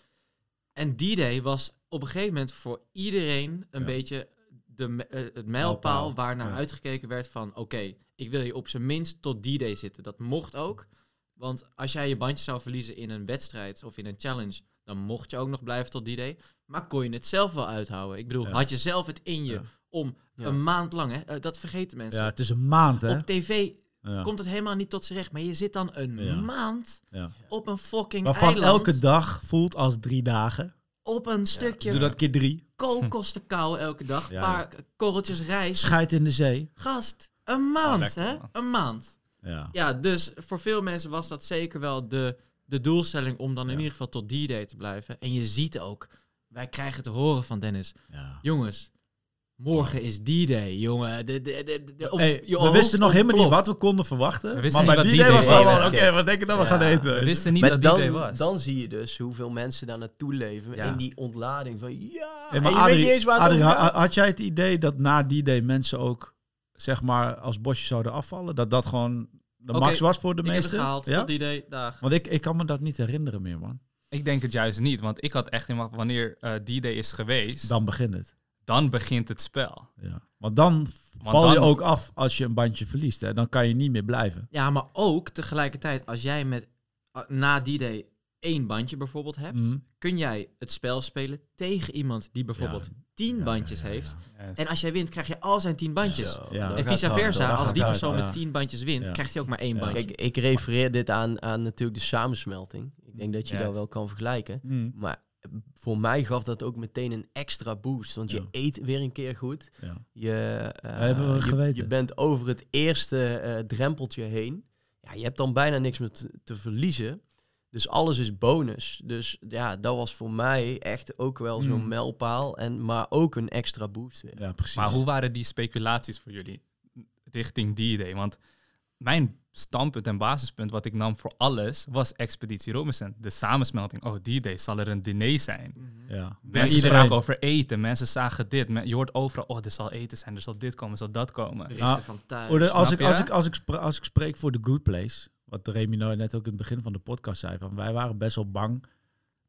Speaker 1: En die day was op een gegeven moment voor iedereen een
Speaker 3: Ja.
Speaker 1: beetje de, eh, het mijlpaal waar naar
Speaker 3: ja.
Speaker 1: uitgekeken werd van... Oké, ik wil je op zijn minst tot die day zitten. Dat mocht ook. Want als jij je bandje zou verliezen in een wedstrijd of in een challenge... dan mocht je ook nog blijven tot die day. Maar kon je het zelf wel uithouden? Ik bedoel,
Speaker 3: Ja.
Speaker 1: had je zelf het in je
Speaker 3: Ja.
Speaker 1: om een maand lang... Hè, eh, dat vergeten mensen.
Speaker 3: Ja, het is een maand, hè?
Speaker 1: Op tv
Speaker 3: Ja.
Speaker 1: komt het helemaal niet tot z'n recht. Maar je zit dan een
Speaker 3: Ja.
Speaker 1: maand
Speaker 3: Ja.
Speaker 1: op een fucking
Speaker 3: Waarvan
Speaker 1: eiland...
Speaker 3: elke dag voelt als drie dagen.
Speaker 1: op een stukje
Speaker 3: Doe dat keer drie.
Speaker 1: Koolkosten kou elke dag. Een
Speaker 3: Ja,
Speaker 1: paar korreltjes rijst.
Speaker 3: Scheid in de zee.
Speaker 1: Gast, een maand,
Speaker 2: lekker,
Speaker 1: hè? Een maand.
Speaker 3: Ja.
Speaker 1: Ja, dus voor veel mensen was dat zeker wel de, de doelstelling om dan in ieder geval tot die day te blijven. En je ziet ook, wij krijgen te horen van Dennis,
Speaker 3: ja.
Speaker 1: jongens, morgen is die day, jongen. De, de, de, de, de- op-
Speaker 3: Hey, we wisten nog helemaal niet wat we konden verwachten.
Speaker 2: We wisten
Speaker 3: maar
Speaker 2: niet
Speaker 3: bij
Speaker 2: wat
Speaker 3: die
Speaker 2: die
Speaker 3: day was wel oké, wat denk je dat we
Speaker 4: Ja.
Speaker 3: gaan eten?
Speaker 2: We wisten niet
Speaker 4: Maar
Speaker 2: dat die day
Speaker 4: dan,
Speaker 2: was.
Speaker 4: dan zie je dus hoeveel mensen daar naartoe leven.
Speaker 1: Ja.
Speaker 4: In die ontlading van ja.
Speaker 3: Hey,
Speaker 4: en
Speaker 3: maar
Speaker 4: je
Speaker 3: Adrie,
Speaker 4: weet niet eens waar het
Speaker 3: Adrie,
Speaker 4: over
Speaker 3: ha-
Speaker 4: gaat.
Speaker 3: had jij het idee dat na die day mensen ook, zeg maar, als bosjes zouden afvallen? Dat dat gewoon de max was voor de
Speaker 1: Ik heb het
Speaker 3: meesten?
Speaker 1: gehaald,
Speaker 3: Ja?
Speaker 1: die day, dag.
Speaker 3: Want ik, ik kan me dat niet herinneren meer, man.
Speaker 2: Ik denk het juist niet, want ik had echt in wanneer eh, die day is geweest, dan,
Speaker 3: Dan begint het.
Speaker 2: Begint het spel.
Speaker 3: Ja. Want dan
Speaker 2: Want
Speaker 3: val je
Speaker 2: dan-
Speaker 3: ook af als je een bandje verliest. Hè? Dan kan je niet meer blijven.
Speaker 1: Ja, maar ook tegelijkertijd, als jij met na die day één bandje bijvoorbeeld hebt,
Speaker 3: Mhm.
Speaker 1: kun jij het spel spelen tegen iemand die bijvoorbeeld tien
Speaker 3: Ja,
Speaker 1: bandjes
Speaker 3: ja, ja,
Speaker 1: heeft.
Speaker 2: Yes.
Speaker 1: En als jij wint, krijg je al zijn tien bandjes. En vice versa, als die persoon
Speaker 4: ja.
Speaker 1: met tien bandjes wint,
Speaker 3: Ja.
Speaker 1: krijgt hij ook maar één
Speaker 3: Ja.
Speaker 1: bandje.
Speaker 4: Kijk, ik refereer dit aan, aan natuurlijk de samensmelting. Ik denk dat je dat wel kan vergelijken.
Speaker 3: Mhm.
Speaker 4: Maar voor mij gaf dat ook meteen een extra boost. Want je
Speaker 3: Ja.
Speaker 4: eet weer een keer goed.
Speaker 3: Ja.
Speaker 4: Je, eh,
Speaker 3: hebben we
Speaker 4: je,
Speaker 3: geweten.
Speaker 4: je bent over het eerste eh, drempeltje heen. Ja, je hebt dan bijna niks meer te, te verliezen. Dus alles is bonus. Dus ja, dat was voor mij echt ook wel zo'n
Speaker 3: Mm.
Speaker 4: mijlpaal. En, maar ook een extra boost weer.
Speaker 3: ja, precies.
Speaker 2: Maar hoe waren die speculaties voor jullie richting die idee? Want mijn standpunt en basispunt wat ik nam voor alles was Expeditie Robinson. De samensmelting. Oh, die day zal er een diner zijn.
Speaker 3: ja.
Speaker 2: Mensen
Speaker 3: iedereen-
Speaker 2: spraken over eten. Mensen zagen dit. Men- Je hoort overal, oh, er zal eten zijn. Er zal dit komen, er zal dat komen.
Speaker 3: Nou,
Speaker 1: van thuis.
Speaker 3: Als, ik, als, ik, als, ik spra- als ik spreek voor The Good Place, wat Remy nou net ook in het begin van de podcast zei, van wij waren best wel bang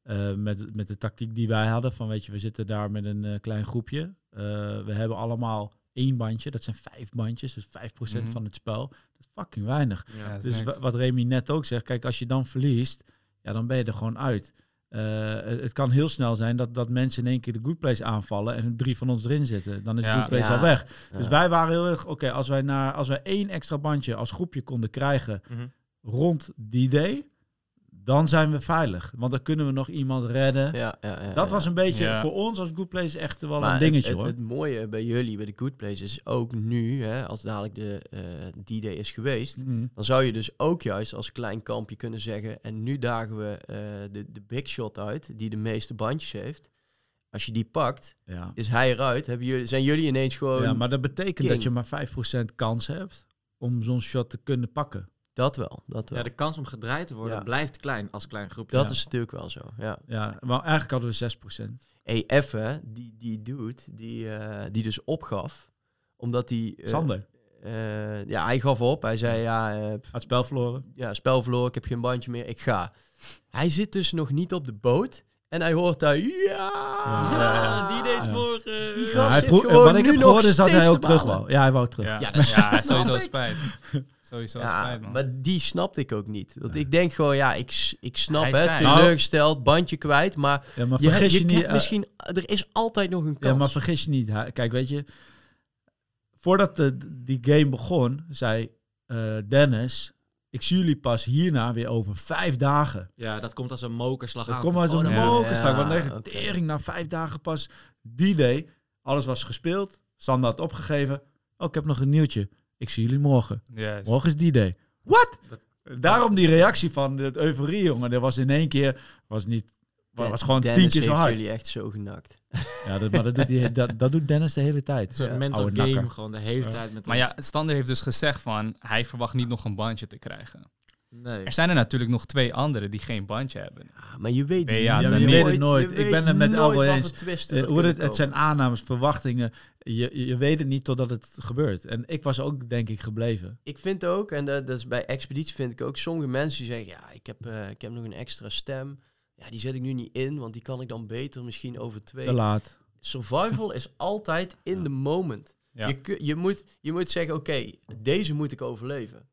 Speaker 3: eh, met, met de tactiek die wij hadden. Van weet je, we zitten daar met een eh, klein groepje. Eh, we hebben allemaal één bandje, dat zijn vijf bandjes, dus 5%
Speaker 2: Mhm.
Speaker 3: van het spel. Dat is fucking weinig.
Speaker 2: Ja, dat is
Speaker 3: Dus wat Remy net ook zegt, kijk, als je dan verliest, ja, dan ben je er gewoon uit. Eh, het kan heel snel zijn dat, dat mensen in één keer de good place aanvallen en drie van ons erin zitten. Dan is de
Speaker 2: Ja.
Speaker 3: good place
Speaker 4: Ja.
Speaker 3: al weg. Dus wij waren heel erg, oké, als wij naar als wij één extra bandje als groepje konden krijgen
Speaker 1: Mhm.
Speaker 3: rond die day, dan zijn we veilig. Want dan kunnen we nog iemand redden.
Speaker 4: Ja, ja, ja,
Speaker 3: dat
Speaker 4: ja.
Speaker 3: was een beetje
Speaker 2: Ja.
Speaker 3: voor ons als good place echt wel
Speaker 4: Maar
Speaker 3: een dingetje
Speaker 4: het,
Speaker 3: hoor.
Speaker 4: Het, mooie bij jullie, bij de Good Place, is ook nu, hè, als dadelijk de eh D-Day is geweest,
Speaker 3: Mhm.
Speaker 4: dan zou je dus ook juist als klein kampje kunnen zeggen, en nu dagen we eh, de, de big shot uit, die de meeste bandjes heeft. Als je die pakt,
Speaker 3: ja.
Speaker 4: is hij eruit. Hebben jullie, zijn jullie ineens gewoon
Speaker 3: ja, maar dat betekent
Speaker 4: king.
Speaker 3: dat je maar 5% kans hebt om zo'n shot te kunnen pakken.
Speaker 4: Dat wel. Dat, wel.
Speaker 1: Ja, de kans om gedraaid te worden
Speaker 4: Ja.
Speaker 1: blijft klein als klein groepje.
Speaker 4: dat
Speaker 3: ja.
Speaker 4: is natuurlijk wel zo. Ja.
Speaker 3: Ja, maar eigenlijk hadden we 6%.
Speaker 4: Hey, even, die, die dude, die, eh, die dus opgaf, omdat hij... eh,
Speaker 3: Sander,
Speaker 4: eh, ja, hij gaf op. Hij zei, ja,
Speaker 3: had het spel verloren.
Speaker 4: ja, spel verloren, ik heb geen bandje meer, ik ga. Hij zit dus nog niet op de boot en hij hoort daar, ja,
Speaker 3: Ja,
Speaker 1: die deze
Speaker 3: Ja.
Speaker 1: morgen.
Speaker 4: Die
Speaker 3: Ja,
Speaker 4: gast
Speaker 3: hij
Speaker 4: zit
Speaker 3: vroeg-
Speaker 4: gewoon
Speaker 3: wat ik
Speaker 4: nu
Speaker 3: heb gehoord is dat hij ook
Speaker 4: te
Speaker 3: terug wou. Ja, hij wou terug.
Speaker 2: Ja,
Speaker 4: Ja,
Speaker 2: ja,
Speaker 4: dat is-
Speaker 2: sowieso spijt. Sowieso
Speaker 4: Ja,
Speaker 2: spijt, man.
Speaker 4: maar die snapte ik ook niet. Want ik denk gewoon, ja, ik, ik snap
Speaker 2: Hij
Speaker 4: het, teleurgesteld, bandje kwijt, maar,
Speaker 3: Ja, maar
Speaker 4: je,
Speaker 3: vergis
Speaker 4: je,
Speaker 3: je, niet. eh,
Speaker 4: misschien, er is altijd nog een kans.
Speaker 3: ja, maar vergis je niet. Kijk, weet je, voordat de, die game begon, zei eh, Dennis Ik zie jullie pas hierna weer over vijf dagen.
Speaker 1: Ja, dat komt als een mokerslag
Speaker 3: Dat
Speaker 1: aan.
Speaker 3: komt
Speaker 1: van,
Speaker 3: uit
Speaker 1: oh,
Speaker 3: een
Speaker 1: moet-
Speaker 3: mokerslag. Want
Speaker 4: Ja,
Speaker 3: tering na vijf dagen pas die day. Alles was gespeeld. Sander had opgegeven. Oh, ik heb nog een nieuwtje. Ik zie jullie morgen. Morgen is die day. What? Daarom die reactie van de euforie, jongen. Dat was in één keer, was niet, was, was gewoon
Speaker 4: Dennis
Speaker 3: tien keer zo
Speaker 4: heeft
Speaker 3: hard.
Speaker 4: jullie echt zo genakt.
Speaker 3: Ja, dat, maar dat doet, die, dat, dat doet Dennis de hele tijd.
Speaker 1: Zo'n
Speaker 4: Ja.
Speaker 1: mental
Speaker 3: Oude
Speaker 1: game
Speaker 3: nakker.
Speaker 1: gewoon de hele tijd met
Speaker 2: Maar
Speaker 1: ons.
Speaker 2: ja, Stander heeft dus gezegd van, hij verwacht niet nog een bandje te krijgen.
Speaker 1: Nee.
Speaker 2: Er zijn er natuurlijk nog twee anderen die geen bandje hebben.
Speaker 4: Ah, maar je weet
Speaker 2: ja,
Speaker 3: je weet het nooit.
Speaker 4: je
Speaker 3: Ik
Speaker 4: weet
Speaker 3: ben het met
Speaker 4: wat
Speaker 3: eens. Eh, hoe het, het zijn aannames, verwachtingen. Je, je weet het niet totdat het gebeurt. En ik was ook, denk ik, gebleven.
Speaker 4: Ik vind ook, en dat, dat is bij Expeditie vind ik ook, sommige mensen die zeggen, ja, ik heb, eh, ik heb nog een extra stem. Ja, die zet ik nu niet in, want die kan ik dan beter misschien over twee.
Speaker 3: Te laat.
Speaker 4: Survival is altijd in
Speaker 3: Ja.
Speaker 4: the moment.
Speaker 2: Ja.
Speaker 4: Je, je, moet, je moet zeggen, oké, deze moet ik overleven.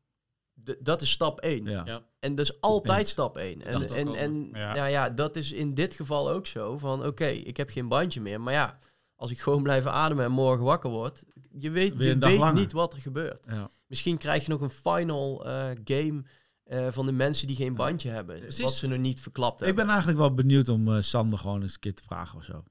Speaker 4: D- dat is stap 1.
Speaker 3: Ja.
Speaker 1: Ja.
Speaker 4: En dat is altijd
Speaker 3: Eens.
Speaker 4: stap 1. En, en, en
Speaker 2: Ja.
Speaker 4: ja. Ja, dat is in dit geval ook zo. Van oké, ik heb geen bandje meer. Maar ja, als ik gewoon blijf ademen en morgen wakker word, je weet, je weet
Speaker 3: langer.
Speaker 4: niet wat er gebeurt.
Speaker 3: Ja.
Speaker 4: Misschien krijg je nog een final eh, game eh, van de mensen die geen bandje hebben.
Speaker 1: Precies.
Speaker 4: Wat ze nog niet verklapt
Speaker 3: Ik
Speaker 4: hebben.
Speaker 3: ben eigenlijk wel benieuwd om eh, Sander gewoon eens een keer te vragen of zo.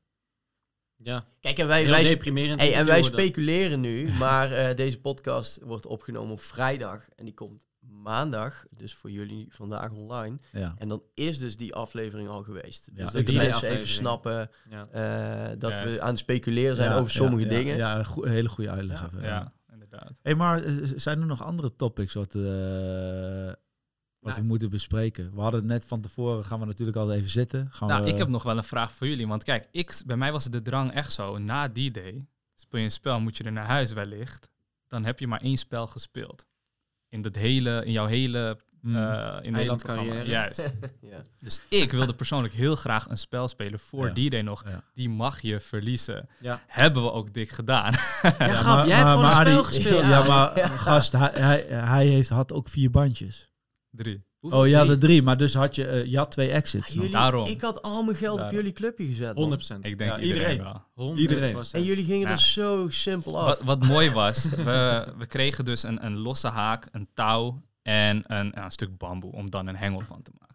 Speaker 1: Ja.
Speaker 4: Kijk, en wij,
Speaker 1: Heel
Speaker 4: wij,
Speaker 1: deprimerend.
Speaker 4: hey, en wij speculeren nu, maar eh, deze podcast wordt opgenomen op vrijdag en die komt maandag, dus voor jullie vandaag online.
Speaker 3: Ja.
Speaker 4: En dan is dus die aflevering al geweest.
Speaker 3: Ja,
Speaker 4: dus dat de mensen even snappen.
Speaker 1: Ja.
Speaker 4: eh, dat we aan het speculeren zijn
Speaker 3: Ja,
Speaker 4: over sommige
Speaker 3: ja,
Speaker 4: dingen.
Speaker 3: Ja, ja, een hele goede uitleg.
Speaker 1: Ja.
Speaker 3: even,
Speaker 2: Ja, inderdaad.
Speaker 3: Hey, maar eh, zijn er nog andere topics wat, eh, wat
Speaker 1: Nou,
Speaker 3: we moeten bespreken? We hadden het net van tevoren, gaan we natuurlijk al even zitten. Gaan
Speaker 2: Nou,
Speaker 3: we,
Speaker 2: ik heb nog wel een vraag voor jullie. Want kijk, ik, bij mij was de drang echt zo. Na die day, speel je een spel, moet je er naar huis wellicht. Dan heb je maar één spel gespeeld. In, dat hele, in jouw hele...
Speaker 3: Mm.
Speaker 2: eh in het hele
Speaker 1: Eilandcarrière.
Speaker 2: Juist.
Speaker 4: Ja.
Speaker 2: Dus ik wilde persoonlijk heel graag een spel spelen voor
Speaker 3: Ja.
Speaker 2: die day nog.
Speaker 3: Ja.
Speaker 2: Die mag je verliezen.
Speaker 1: Ja.
Speaker 2: Hebben we ook dik gedaan.
Speaker 1: Ja, grap,
Speaker 3: maar-
Speaker 1: jij hebt
Speaker 3: maar-
Speaker 1: gewoon een spel gespeeld.
Speaker 3: Ja, maar
Speaker 4: Ja.
Speaker 3: gast, hij, hij, hij heeft, had ook vier bandjes.
Speaker 2: Drie.
Speaker 1: Hoeveel?
Speaker 3: Oh ja,
Speaker 1: Drie?
Speaker 3: de drie. Maar dus had je, eh, je had twee exits.
Speaker 4: Jullie,
Speaker 2: Daarom.
Speaker 4: Ik had al mijn geld op jullie clubje gezet. man.
Speaker 1: 100%.
Speaker 2: Ik denk
Speaker 3: Ja,
Speaker 2: iedereen,
Speaker 3: iedereen.
Speaker 2: wel.
Speaker 1: 100%.
Speaker 3: Iedereen.
Speaker 4: En jullie gingen
Speaker 2: Ja.
Speaker 4: er zo simpel af.
Speaker 2: Wat, wat mooi was, we, we kregen dus een, een losse haak, een touw en een, ja, een stuk bamboe om dan een hengel van te maken.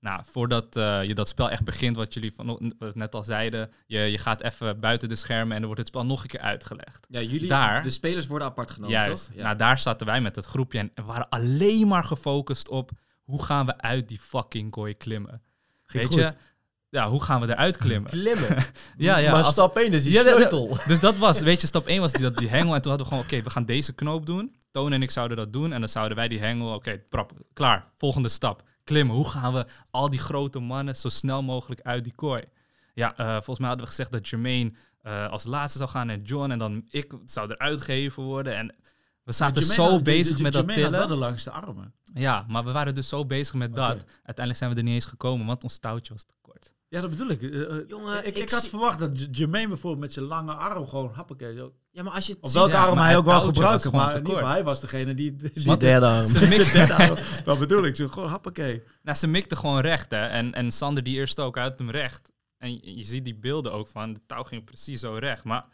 Speaker 2: Nou, voordat eh, je dat spel echt begint, wat jullie van, wat net al zeiden, je, je gaat even buiten de schermen en dan wordt het spel nog een keer uitgelegd.
Speaker 1: Ja, jullie,
Speaker 2: Daar-
Speaker 1: de spelers worden apart genomen,
Speaker 2: Juist.
Speaker 1: toch? Ja.
Speaker 2: Nou, daar zaten wij met het groepje en waren alleen maar gefocust op hoe gaan we uit die fucking kooi klimmen.
Speaker 3: Ging
Speaker 2: Weet
Speaker 3: goed.
Speaker 2: je? Ja, hoe gaan we eruit klimmen?
Speaker 4: Klimmen.
Speaker 2: Ja, ja.
Speaker 4: maar
Speaker 2: als-
Speaker 4: stap 1 is die
Speaker 2: Ja,
Speaker 4: sleutel.
Speaker 2: Dus dat was, weet je, stap 1 was die, dat, die hengel. En toen hadden we gewoon, oké, we gaan deze knoop doen. Toon en ik zouden dat doen. En dan zouden wij die hengel, oké, prap, klaar. Volgende stap, klimmen. Hoe gaan we al die grote mannen zo snel mogelijk uit die kooi? Ja, eh, volgens mij hadden we gezegd dat Jermaine eh, als laatste zou gaan en John. En dan ik zou eruit gegeven worden. En we zaten
Speaker 3: Jermaine
Speaker 2: zo
Speaker 3: had-
Speaker 2: bezig
Speaker 3: J-
Speaker 2: met dat
Speaker 3: Jermaine had wel
Speaker 2: tillen.
Speaker 3: de langste armen.
Speaker 2: Ja, maar we waren dus zo bezig met dat. Uiteindelijk zijn we er niet eens gekomen, want ons touwtje was te kort.
Speaker 3: Ja, dat bedoel ik. Eh, eh,
Speaker 4: Jongen,
Speaker 3: ik,
Speaker 4: ik
Speaker 3: ik had verwacht dat Jermaine bijvoorbeeld met zijn lange arm gewoon happakee. Zo.
Speaker 1: Ja, maar als je ziet-
Speaker 3: welke
Speaker 2: ja,
Speaker 3: arm hij ook wel
Speaker 2: gewoon
Speaker 3: Maar in geval, hij was degene die... die
Speaker 4: derde arm.
Speaker 2: Ze
Speaker 3: dat bedoel ik. Zo, gewoon happakee.
Speaker 2: Nou, ze mikte gewoon recht, hè. En, en Sander die eerst ook uit hem recht. En je, je ziet die beelden ook van, de touw ging precies zo recht. Maar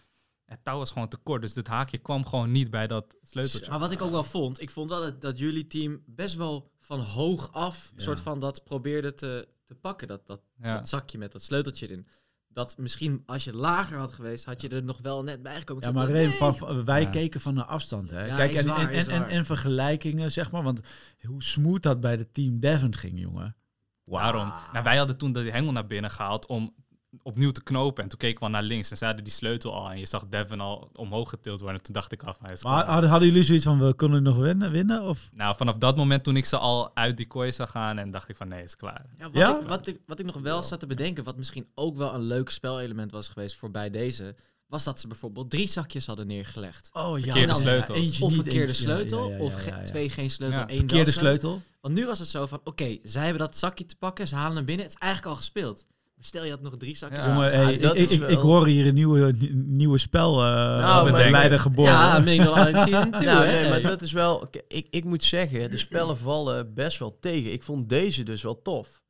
Speaker 2: het touw was gewoon te kort, dus dit haakje kwam gewoon niet bij dat sleuteltje.
Speaker 1: Maar wat ik ook wel vond, ik vond wel dat, dat jullie team best wel van hoog af,
Speaker 3: Ja.
Speaker 1: soort van dat probeerde te, te pakken, dat, dat,
Speaker 2: Ja.
Speaker 1: dat zakje met dat sleuteltje erin. Dat misschien als je lager had geweest, had je er nog wel net bij gekomen.
Speaker 3: Ja, maar
Speaker 1: te-
Speaker 3: Reem, van, wij
Speaker 2: Ja.
Speaker 3: keken van een afstand. Hè.
Speaker 1: Ja,
Speaker 3: Kijk, en,
Speaker 1: waar,
Speaker 3: en, en, en,
Speaker 1: waar.
Speaker 3: en vergelijkingen, zeg maar. Want hoe smooth dat bij de Team Devon ging, jongen. Wauw.
Speaker 2: Daarom. Nou, wij hadden toen de hengel naar binnen gehaald om opnieuw te knopen. En toen keken we naar links en ze hadden die sleutel al. En je zag Devin al omhoog getild worden. En toen dacht ik af, hij is
Speaker 3: Maar
Speaker 2: klaar.
Speaker 3: hadden, hadden jullie zoiets van, we kunnen nog winnen? winnen of?
Speaker 2: Nou, vanaf dat moment toen ik ze al uit die kooi zag gaan en dacht ik van nee, is klaar.
Speaker 1: Ja, wat,
Speaker 3: Ja?
Speaker 1: Ik, wat, ik, wat ik nog wel zat te bedenken, wat misschien ook wel een leuk spelelement was geweest voorbij deze, was dat ze bijvoorbeeld drie zakjes hadden neergelegd.
Speaker 3: Oh ja.
Speaker 2: Verkeerde
Speaker 3: dan-
Speaker 2: sleutels.
Speaker 3: eentje
Speaker 1: Of verkeerde
Speaker 3: eentje-
Speaker 1: sleutel,
Speaker 3: ja, ja, ja,
Speaker 1: of
Speaker 3: ja,
Speaker 1: ge-
Speaker 3: ja, ja.
Speaker 1: twee geen sleutel,
Speaker 2: Ja.
Speaker 1: één
Speaker 3: Verkeerde
Speaker 1: wel sleutel.
Speaker 3: sleutel.
Speaker 1: Want nu was het zo van, oké, zij hebben dat zakje te pakken, ze halen hem binnen, het is eigenlijk al gespeeld. Stel je had nog drie zakjes.
Speaker 2: Ja.
Speaker 3: Jongen, hey,
Speaker 4: dat
Speaker 3: ik,
Speaker 4: is
Speaker 3: ik,
Speaker 4: wel-
Speaker 3: ik hoor hier een nieuwe, nieuwe spel eh
Speaker 4: Nou,
Speaker 3: met
Speaker 2: maar-
Speaker 3: Leiden geboren.
Speaker 1: Ja, Midnight Season 2,
Speaker 4: Nou, nee, maar dat is wel... Ik, ik moet zeggen, de spellen vallen best wel tegen. Ik vond deze dus wel tof.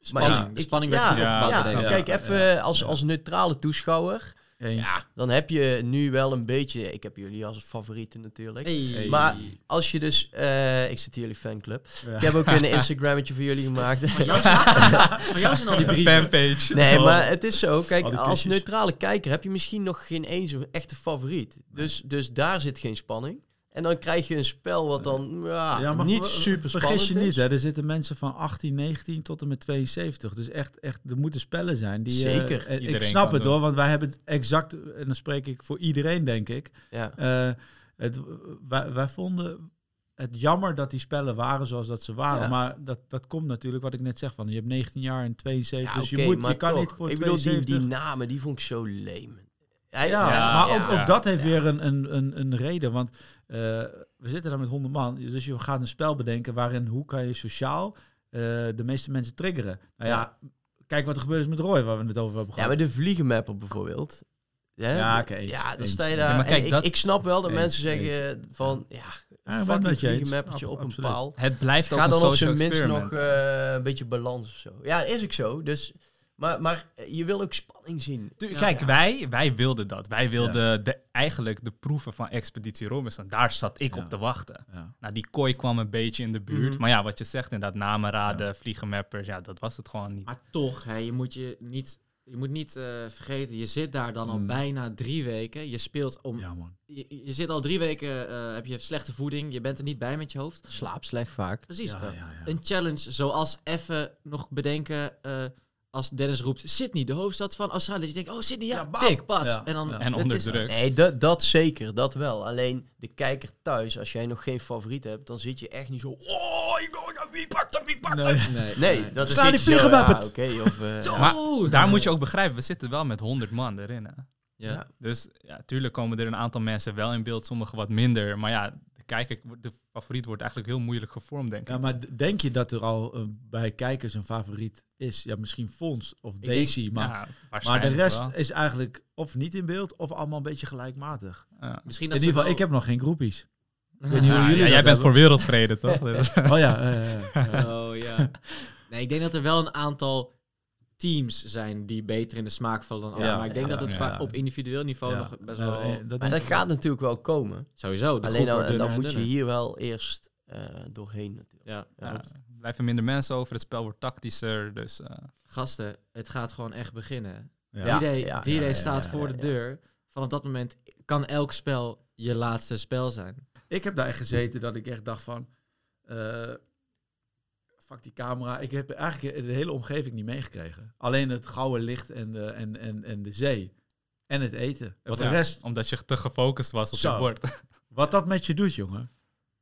Speaker 1: Spanning,
Speaker 4: Maar ik-
Speaker 1: de spanning werd
Speaker 4: ja, ja,
Speaker 3: ja,
Speaker 4: kijk, even als, als neutrale toeschouwer.
Speaker 3: Eens.
Speaker 4: Ja, dan heb je nu wel een beetje... Ik heb jullie als favorieten natuurlijk.
Speaker 1: Hey.
Speaker 4: Maar als je dus... eh, ik zit in jullie fanclub.
Speaker 3: Ja.
Speaker 4: Ik heb ook een Instagrammetje voor jullie gemaakt.
Speaker 1: Van jou, van jou zijn al die brieven.
Speaker 2: Fanpage.
Speaker 4: Nee,
Speaker 3: Oh.
Speaker 4: maar het is zo. Kijk, als neutrale kijker heb je misschien nog geen eens een echte favoriet. Dus, dus daar zit geen spanning. En dan krijg je een spel wat dan ja,
Speaker 3: Ja, maar
Speaker 4: niet super spannend
Speaker 3: Vergis je
Speaker 4: is.
Speaker 3: niet, hè, er zitten mensen van 18, 19 tot en met 72. Dus echt, echt er moeten spellen zijn. Die, eh,
Speaker 4: Zeker.
Speaker 3: ik snap het
Speaker 2: doen.
Speaker 3: hoor, want wij hebben het exact, en dan spreek ik voor iedereen denk ik.
Speaker 4: Ja.
Speaker 3: Eh, het, wij, wij vonden het jammer dat die spellen waren zoals dat ze waren.
Speaker 4: Ja.
Speaker 3: Maar dat, dat komt natuurlijk wat ik net zeg van, je hebt 19 jaar en 72,
Speaker 4: Ja,
Speaker 3: dus je, moet,
Speaker 4: maar
Speaker 3: je kan
Speaker 4: toch,
Speaker 3: niet voor
Speaker 4: Ik bedoel, die,
Speaker 3: 72...
Speaker 4: die namen, die vond ik zo leem. Ja,
Speaker 3: Ja,
Speaker 2: Ja,
Speaker 3: maar
Speaker 2: ja,
Speaker 3: ook,
Speaker 2: ja.
Speaker 3: ook dat heeft
Speaker 4: Ja.
Speaker 3: weer een, een, een, een reden. Want eh, we zitten daar met 100 man. Dus je gaat een spel bedenken waarin hoe kan je sociaal eh, de meeste mensen triggeren. Nou ja, kijk wat er gebeurd is met Roy, waar we het over hebben
Speaker 4: Ja,
Speaker 3: gehad.
Speaker 4: maar de vliegenmapper bijvoorbeeld. Hè?
Speaker 3: Ja, oké, eens,
Speaker 4: ja, dan sta je
Speaker 2: Ja,
Speaker 4: daar.
Speaker 2: maar kijk,
Speaker 4: ik,
Speaker 2: dat-
Speaker 4: ik snap wel dat
Speaker 3: Eens,
Speaker 4: mensen zeggen van, ja,
Speaker 3: Ja, ik
Speaker 4: fuck
Speaker 3: het
Speaker 4: een
Speaker 3: met
Speaker 4: vliegenmappertje op een paal.
Speaker 2: Het blijft ook
Speaker 4: Ga
Speaker 2: een
Speaker 4: dan op zijn minst nog eh, een beetje balans of zo. Ja, is ook zo. Dus, maar, maar je wil ook spanning zien.
Speaker 2: Tu-
Speaker 1: Ja.
Speaker 2: Kijk, Wij, wij wilden dat. Wij wilden de, eigenlijk de proeven van Expeditie Robinson. Daar zat ik
Speaker 3: Ja.
Speaker 2: op te wachten.
Speaker 3: Ja.
Speaker 2: Nou, die kooi kwam een beetje in de buurt.
Speaker 1: Mhm.
Speaker 2: Maar ja, wat je zegt, inderdaad, namen raden, vliegenmappers. Ja, dat was het gewoon niet.
Speaker 1: Maar toch, hè, je moet je niet, je moet niet eh, vergeten, je zit daar dan al
Speaker 3: Mm.
Speaker 1: bijna drie weken. Je speelt om,
Speaker 3: ja, man.
Speaker 1: je, je zit al drie weken, eh, heb je slechte voeding, je bent er niet bij met je hoofd.
Speaker 4: Slaap slecht vaak.
Speaker 1: Precies.
Speaker 3: Ja, ja, ja.
Speaker 1: Een challenge zoals even nog bedenken, eh, als Dennis roept, Sydney, de hoofdstad van Australië. Dat je denkt, oh Sydney, ja,
Speaker 3: Ja,
Speaker 1: tik, pas.
Speaker 3: Ja,
Speaker 1: En dan
Speaker 3: ja.
Speaker 2: En onder druk.
Speaker 4: Nee, dat, dat zeker, dat wel. Alleen de kijker thuis, als jij nog geen favoriet hebt, dan zit je echt niet zo. Oh, ik go, wie pakt hem, wie pakt hem?
Speaker 3: Nee.
Speaker 1: Nee,
Speaker 4: Nee, dat is
Speaker 3: die
Speaker 4: niet zo,
Speaker 3: vliegenmappert.
Speaker 4: ja, Oké, of... eh,
Speaker 1: Zo,
Speaker 4: ja.
Speaker 2: Maar daar moet je ook begrijpen, we zitten wel met 100 man erin. Hè?
Speaker 1: Ja.
Speaker 4: Ja.
Speaker 2: Dus ja, tuurlijk komen er een aantal mensen wel in beeld, sommigen wat minder. Maar ja, kijker, de favoriet wordt eigenlijk heel moeilijk gevormd, denk ik.
Speaker 3: Ja, maar denk je dat er al eh, bij kijkers een favoriet is? Ja, misschien Fons of
Speaker 1: denk-
Speaker 3: Daisy, maar,
Speaker 2: Ja,
Speaker 3: maar de rest
Speaker 2: wel.
Speaker 3: is eigenlijk of niet in beeld of allemaal een beetje gelijkmatig.
Speaker 2: Ja.
Speaker 1: Misschien
Speaker 3: In
Speaker 1: dat
Speaker 3: ieder
Speaker 1: ze
Speaker 3: geval, ik heb nog geen groepies. Ik weet niet hoe
Speaker 2: Ja,
Speaker 3: jullie
Speaker 2: ja,
Speaker 3: dat
Speaker 2: jij bent
Speaker 3: hebben.
Speaker 2: voor wereldvrede, toch?
Speaker 3: Oh ja.
Speaker 1: Oh ja. Nee, ik denk dat er wel een aantal teams zijn die beter in de smaak vallen dan anderen.
Speaker 3: Ja,
Speaker 1: maar ik denk
Speaker 3: ja,
Speaker 1: dat het
Speaker 2: ja.
Speaker 1: qua- op individueel niveau
Speaker 3: Ja.
Speaker 1: nog best
Speaker 3: Ja,
Speaker 1: wel...
Speaker 3: eh, dat
Speaker 4: Maar gaat natuurlijk wel komen.
Speaker 1: Sowieso,
Speaker 4: Alleen dan,
Speaker 1: en
Speaker 4: moet je hier wel eerst eh, doorheen natuurlijk.
Speaker 1: Ja,
Speaker 2: er blijven minder mensen over, het spel wordt tactischer. Dus eh,
Speaker 1: Gasten, het gaat gewoon echt beginnen.
Speaker 3: Ja.
Speaker 1: D-Day
Speaker 4: ja,
Speaker 1: D-Day
Speaker 3: ja, ja,
Speaker 1: staat
Speaker 3: ja,
Speaker 1: voor
Speaker 4: ja,
Speaker 1: de deur. Vanaf dat moment kan elk spel je laatste spel zijn.
Speaker 3: Ik heb daar echt gezeten dat ik echt dacht van... eh fuck die camera. Ik heb eigenlijk de hele omgeving niet meegekregen. Alleen het gouden licht en de, en, en, en de zee. En het eten. En
Speaker 2: wat
Speaker 3: voor de
Speaker 2: ja,
Speaker 3: rest,
Speaker 2: omdat je te gefocust was op
Speaker 3: Zo.
Speaker 2: je bord.
Speaker 3: wat dat met je doet, jongen.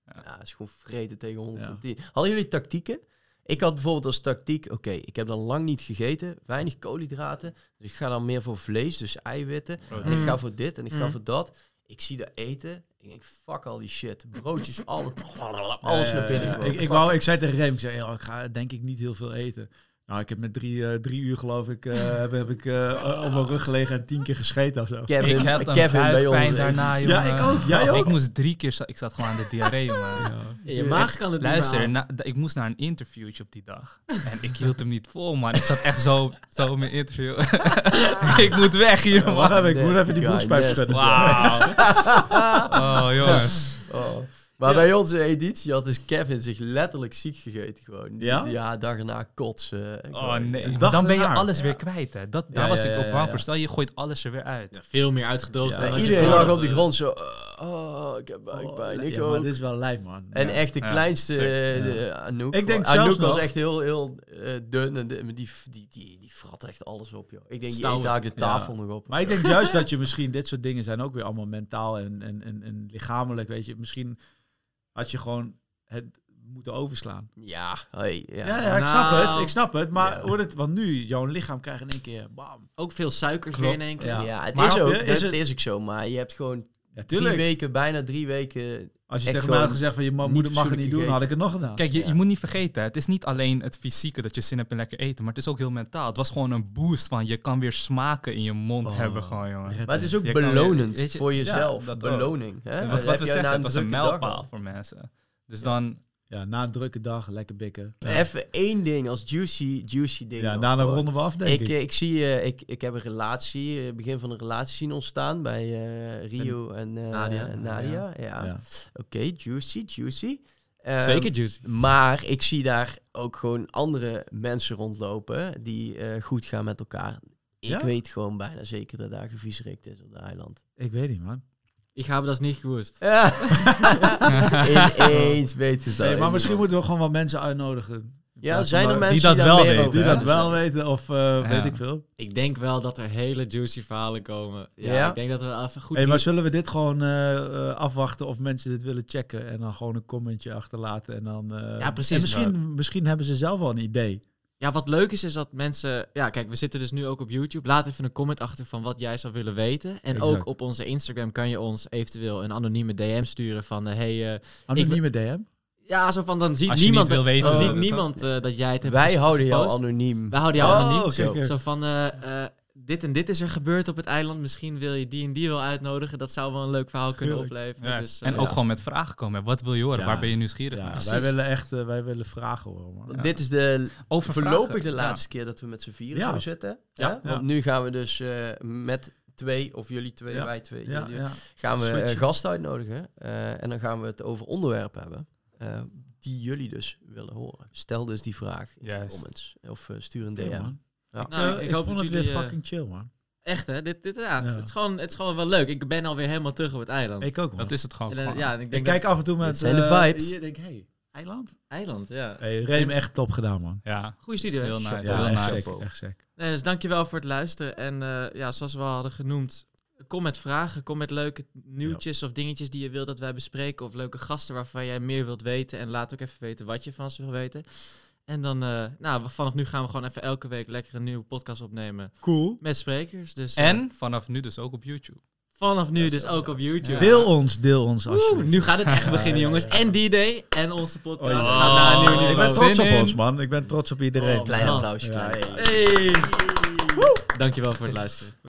Speaker 4: Ja, het is gewoon vreten tegen 110. Hadden jullie tactieken? Ik had bijvoorbeeld als tactiek, oké, ik heb dan lang niet gegeten, weinig koolhydraten. Dus ik ga dan meer voor vlees, dus eiwitten. En ik ga voor dit en ik ga
Speaker 1: Mm.
Speaker 4: voor dat. Ik zie dat eten. Ik denk, fuck al die shit. Broodjes, alles, alles naar binnen.
Speaker 3: ik, ik, wou, ik zei tegen Rem, ik zei, ik ga denk ik niet heel veel eten. Nou, ik heb met drie, eh, drie uur geloof ik, eh, heb, heb ik eh, op mijn rug gelegen en tien keer gescheten of zo.
Speaker 4: Kevin,
Speaker 2: ik had
Speaker 4: Kevin bij ons.
Speaker 2: daarna, jongen.
Speaker 3: Ja, ik ook. Jij ook?
Speaker 2: Ik moest drie keer... Ik zat gewoon aan de diarree, jongen.
Speaker 1: je maag kan het
Speaker 2: Luister, na- ik moest naar een interviewtje op die dag. En ik hield hem niet vol, man. Ik zat echt zo, zo op mijn interview. ik moet weg hier,
Speaker 3: Ja,
Speaker 2: man.
Speaker 3: wacht even, ik moet even die broekspijp
Speaker 4: guy,
Speaker 3: schudden.
Speaker 2: Wauw. Oh, jongens.
Speaker 4: Oh. Maar bij onze editie had dus Kevin zich letterlijk ziek gegeten gewoon. Die-
Speaker 3: Ja?
Speaker 4: Ja, dag erna kotsen.
Speaker 2: Oh nee, dan ben je alles
Speaker 3: Ja.
Speaker 2: weer kwijt, hè. Dat, daar
Speaker 3: Ja,
Speaker 2: was
Speaker 3: ja,
Speaker 2: ik ook bang
Speaker 3: ja.
Speaker 2: voor. Stel, je gooit alles er weer uit.
Speaker 1: Ja, veel meer uitgedroogd
Speaker 3: Ja,
Speaker 1: dan je
Speaker 4: Iedereen lag op de
Speaker 1: eh.
Speaker 4: grond zo, uh, oh, ik heb buikpijn,
Speaker 3: Oh,
Speaker 4: ik
Speaker 3: ja,
Speaker 4: ook.
Speaker 3: maar dit is wel lijp, man.
Speaker 4: En
Speaker 3: Ja.
Speaker 4: echt de
Speaker 2: Ja,
Speaker 4: kleinste, eh, de. Anouk.
Speaker 3: Ik denk
Speaker 4: Anouk
Speaker 3: zelfs
Speaker 4: was
Speaker 3: nog-
Speaker 4: echt heel, heel eh, dun en de- die, die, die, die frat echt alles op, joh. Ik denk, die
Speaker 1: Stouw.
Speaker 4: eet daar de tafel nog op.
Speaker 3: Maar ik denk juist dat je misschien dit soort dingen zijn ook weer allemaal mentaal en, en, en, en lichamelijk, weet je. Misschien had je gewoon het moeten overslaan.
Speaker 4: Ja, hey, ja.
Speaker 3: Ja, ja, ik
Speaker 1: Nou.
Speaker 3: snap het, ik snap het. Maar
Speaker 4: Ja.
Speaker 3: hoe het, want nu, jouw lichaam krijgt in één keer, bam.
Speaker 1: Ook veel suikers
Speaker 3: Klopt.
Speaker 1: weer in één keer.
Speaker 3: Ja.
Speaker 4: Ja, het
Speaker 3: Maar
Speaker 4: is ook,
Speaker 3: je, is
Speaker 4: dat
Speaker 3: het-
Speaker 4: is ook zo, maar je hebt gewoon
Speaker 3: Ja,
Speaker 4: drie weken, bijna drie weken...
Speaker 3: Als je
Speaker 4: echt
Speaker 3: tegen mij had gezegd van je ma-
Speaker 4: niet
Speaker 3: moeder mag het niet doen, had ik het nog gedaan.
Speaker 2: Kijk, je,
Speaker 4: Ja.
Speaker 2: je moet niet vergeten, het is niet alleen het fysieke dat je zin hebt in lekker eten, maar het is ook heel mentaal. Het was gewoon een boost van je kan weer smaken in je mond
Speaker 3: Oh,
Speaker 2: hebben gewoon, jongen.
Speaker 4: Maar het is ook
Speaker 2: Je kan weer-
Speaker 4: belonend
Speaker 2: je-
Speaker 4: voor
Speaker 2: ja,
Speaker 4: jezelf.
Speaker 2: dat
Speaker 4: beloning. Hè?
Speaker 2: Wat, wat we zeggen,
Speaker 4: na
Speaker 2: het was een mijlpaal
Speaker 4: al.
Speaker 2: voor mensen. Dus dan,
Speaker 3: Ja, na een drukke dag, lekker bikken. Ja,
Speaker 4: Even één ding als juicy, juicy ding.
Speaker 3: ja daarna ronden we af, denk
Speaker 4: Ik,
Speaker 3: ik.
Speaker 4: eh, ik zie, eh, ik, ik heb een relatie, eh, begin van een relatie zien ontstaan bij Rio en,
Speaker 1: Nadia.
Speaker 4: en Nadia. Ja,
Speaker 3: Ja.
Speaker 4: oké, juicy, juicy. Ehm,
Speaker 1: Zeker juicy.
Speaker 4: Maar ik zie daar ook gewoon andere mensen rondlopen die goed gaan met elkaar. Ik weet gewoon bijna zeker dat daar geviesrikt is op de eiland.
Speaker 3: Ik weet niet, man.
Speaker 1: Ik heb dat niet gewust.
Speaker 4: Ja. Ineens weten het
Speaker 3: Nee,
Speaker 4: al
Speaker 3: maar misschien moeten we gewoon wat mensen uitnodigen.
Speaker 4: Ja, zijn er mensen
Speaker 2: die dat wel weten,
Speaker 4: over
Speaker 3: Die dat wel weten of eh, weet ik veel.
Speaker 1: Ik denk wel dat er hele juicy verhalen komen. Ja,
Speaker 4: Ja?
Speaker 1: ik denk dat we even goed...
Speaker 3: Hey, maar zullen we dit gewoon eh, eh, afwachten of mensen dit willen checken en dan gewoon een commentje achterlaten en dan... eh,
Speaker 1: Ja, precies.
Speaker 3: En misschien, misschien hebben ze zelf wel een idee.
Speaker 1: Ja, wat leuk is, is dat mensen... Ja, kijk, we zitten dus nu ook op YouTube. Laat even een comment achter van wat jij zou willen weten. En
Speaker 3: Exact.
Speaker 1: ook op onze Instagram kan je ons eventueel een anonieme DM sturen van... eh, hey, eh,
Speaker 3: Anonieme DM.
Speaker 1: ja, zo van dan ziet niemand,
Speaker 2: wil weten,
Speaker 1: dan
Speaker 3: oh,
Speaker 1: ziet
Speaker 2: dat-
Speaker 1: niemand eh, dat jij het hebt
Speaker 4: Wij houden jou anoniem.
Speaker 1: Wij houden jou
Speaker 3: Oh,
Speaker 1: anoniem. zo, zo van, eh, eh, dit en dit is er gebeurd op het eiland. Misschien wil je die en die wel uitnodigen. Dat zou wel een leuk verhaal kunnen
Speaker 3: Tuurlijk.
Speaker 1: opleveren.
Speaker 2: Ja,
Speaker 1: Dus, eh,
Speaker 2: en ook
Speaker 1: ja.
Speaker 2: gewoon met vragen komen. Wat wil je horen?
Speaker 3: Ja.
Speaker 2: Waar ben je nieuwsgierig
Speaker 3: Ja,
Speaker 2: naar?
Speaker 3: wij willen echt eh, wij willen vragen horen. man.
Speaker 2: Ja.
Speaker 4: Dit is de
Speaker 2: Over
Speaker 4: voorlopig de
Speaker 2: Ja.
Speaker 4: laatste keer dat we met z'n vieren
Speaker 3: Ja.
Speaker 4: zo zitten.
Speaker 1: Ja.
Speaker 4: Ja.
Speaker 3: Ja.
Speaker 4: Want nu gaan we dus eh, met twee, of jullie twee,
Speaker 3: Ja.
Speaker 4: wij twee,
Speaker 3: Ja,
Speaker 4: jullie-
Speaker 3: ja.
Speaker 4: gaan we
Speaker 3: Switchen.
Speaker 4: gasten uitnodigen. eh, en dan gaan we het over onderwerpen hebben. eh, die jullie dus willen horen. Stel dus die vraag in de comments. Of stuur een DM.
Speaker 3: man.
Speaker 4: Ja.
Speaker 3: Ik,
Speaker 1: Nou,
Speaker 3: eh,
Speaker 1: ik
Speaker 3: ik
Speaker 1: hoop
Speaker 3: vond
Speaker 1: dat
Speaker 3: het weer
Speaker 1: jullie, eh,
Speaker 3: fucking chill, man.
Speaker 1: Echt hè? Dit, dit, ja,
Speaker 3: Ja.
Speaker 1: Het, is gewoon, het is gewoon wel leuk. Ik ben alweer helemaal terug op het eiland.
Speaker 3: Ik ook, man.
Speaker 2: Dat is het gewoon.
Speaker 1: En, eh,
Speaker 2: gewoon.
Speaker 1: ja, en ik
Speaker 3: Ik kijk af en toe met...
Speaker 4: Zijn de
Speaker 3: eh,
Speaker 4: vibes.
Speaker 3: hier denk ik, hey, eiland?
Speaker 1: eiland, ja.
Speaker 3: Hey, Reem, echt top gedaan, man.
Speaker 2: Ja,
Speaker 1: Goeie studio.
Speaker 2: heel nice.
Speaker 3: Ja,
Speaker 2: heel
Speaker 3: echt
Speaker 2: nice.
Speaker 3: sick, echt sick.
Speaker 1: Nee, dus dankjewel voor het luisteren. En eh, ja, zoals we al hadden genoemd, kom met vragen. Kom met leuke nieuwtjes of dingetjes die je wilt dat wij bespreken. Of leuke gasten waarvan jij meer wilt weten. En laat ook even weten wat je van ons wil weten. En dan, eh, nou, vanaf nu gaan we gewoon even elke week lekker een nieuwe podcast opnemen.
Speaker 3: Cool.
Speaker 1: Met sprekers. Dus eh,
Speaker 2: En vanaf nu dus ook op YouTube.
Speaker 1: vanaf nu dus ook op YouTube.
Speaker 2: Ja.
Speaker 3: Deel ons, deel ons
Speaker 1: Oeh,
Speaker 3: alsjeblieft.
Speaker 1: nu gaat het echt beginnen, jongens. En D-Day en onze podcast
Speaker 3: Oh, ja.
Speaker 1: naar een nieuw
Speaker 3: Ik ben trots op ons, man. Ik ben trots op iedereen.
Speaker 1: Oh,
Speaker 4: Klein applausje.
Speaker 3: Ja,
Speaker 4: klein
Speaker 3: hey.
Speaker 1: Hey. Dankjewel voor het luisteren.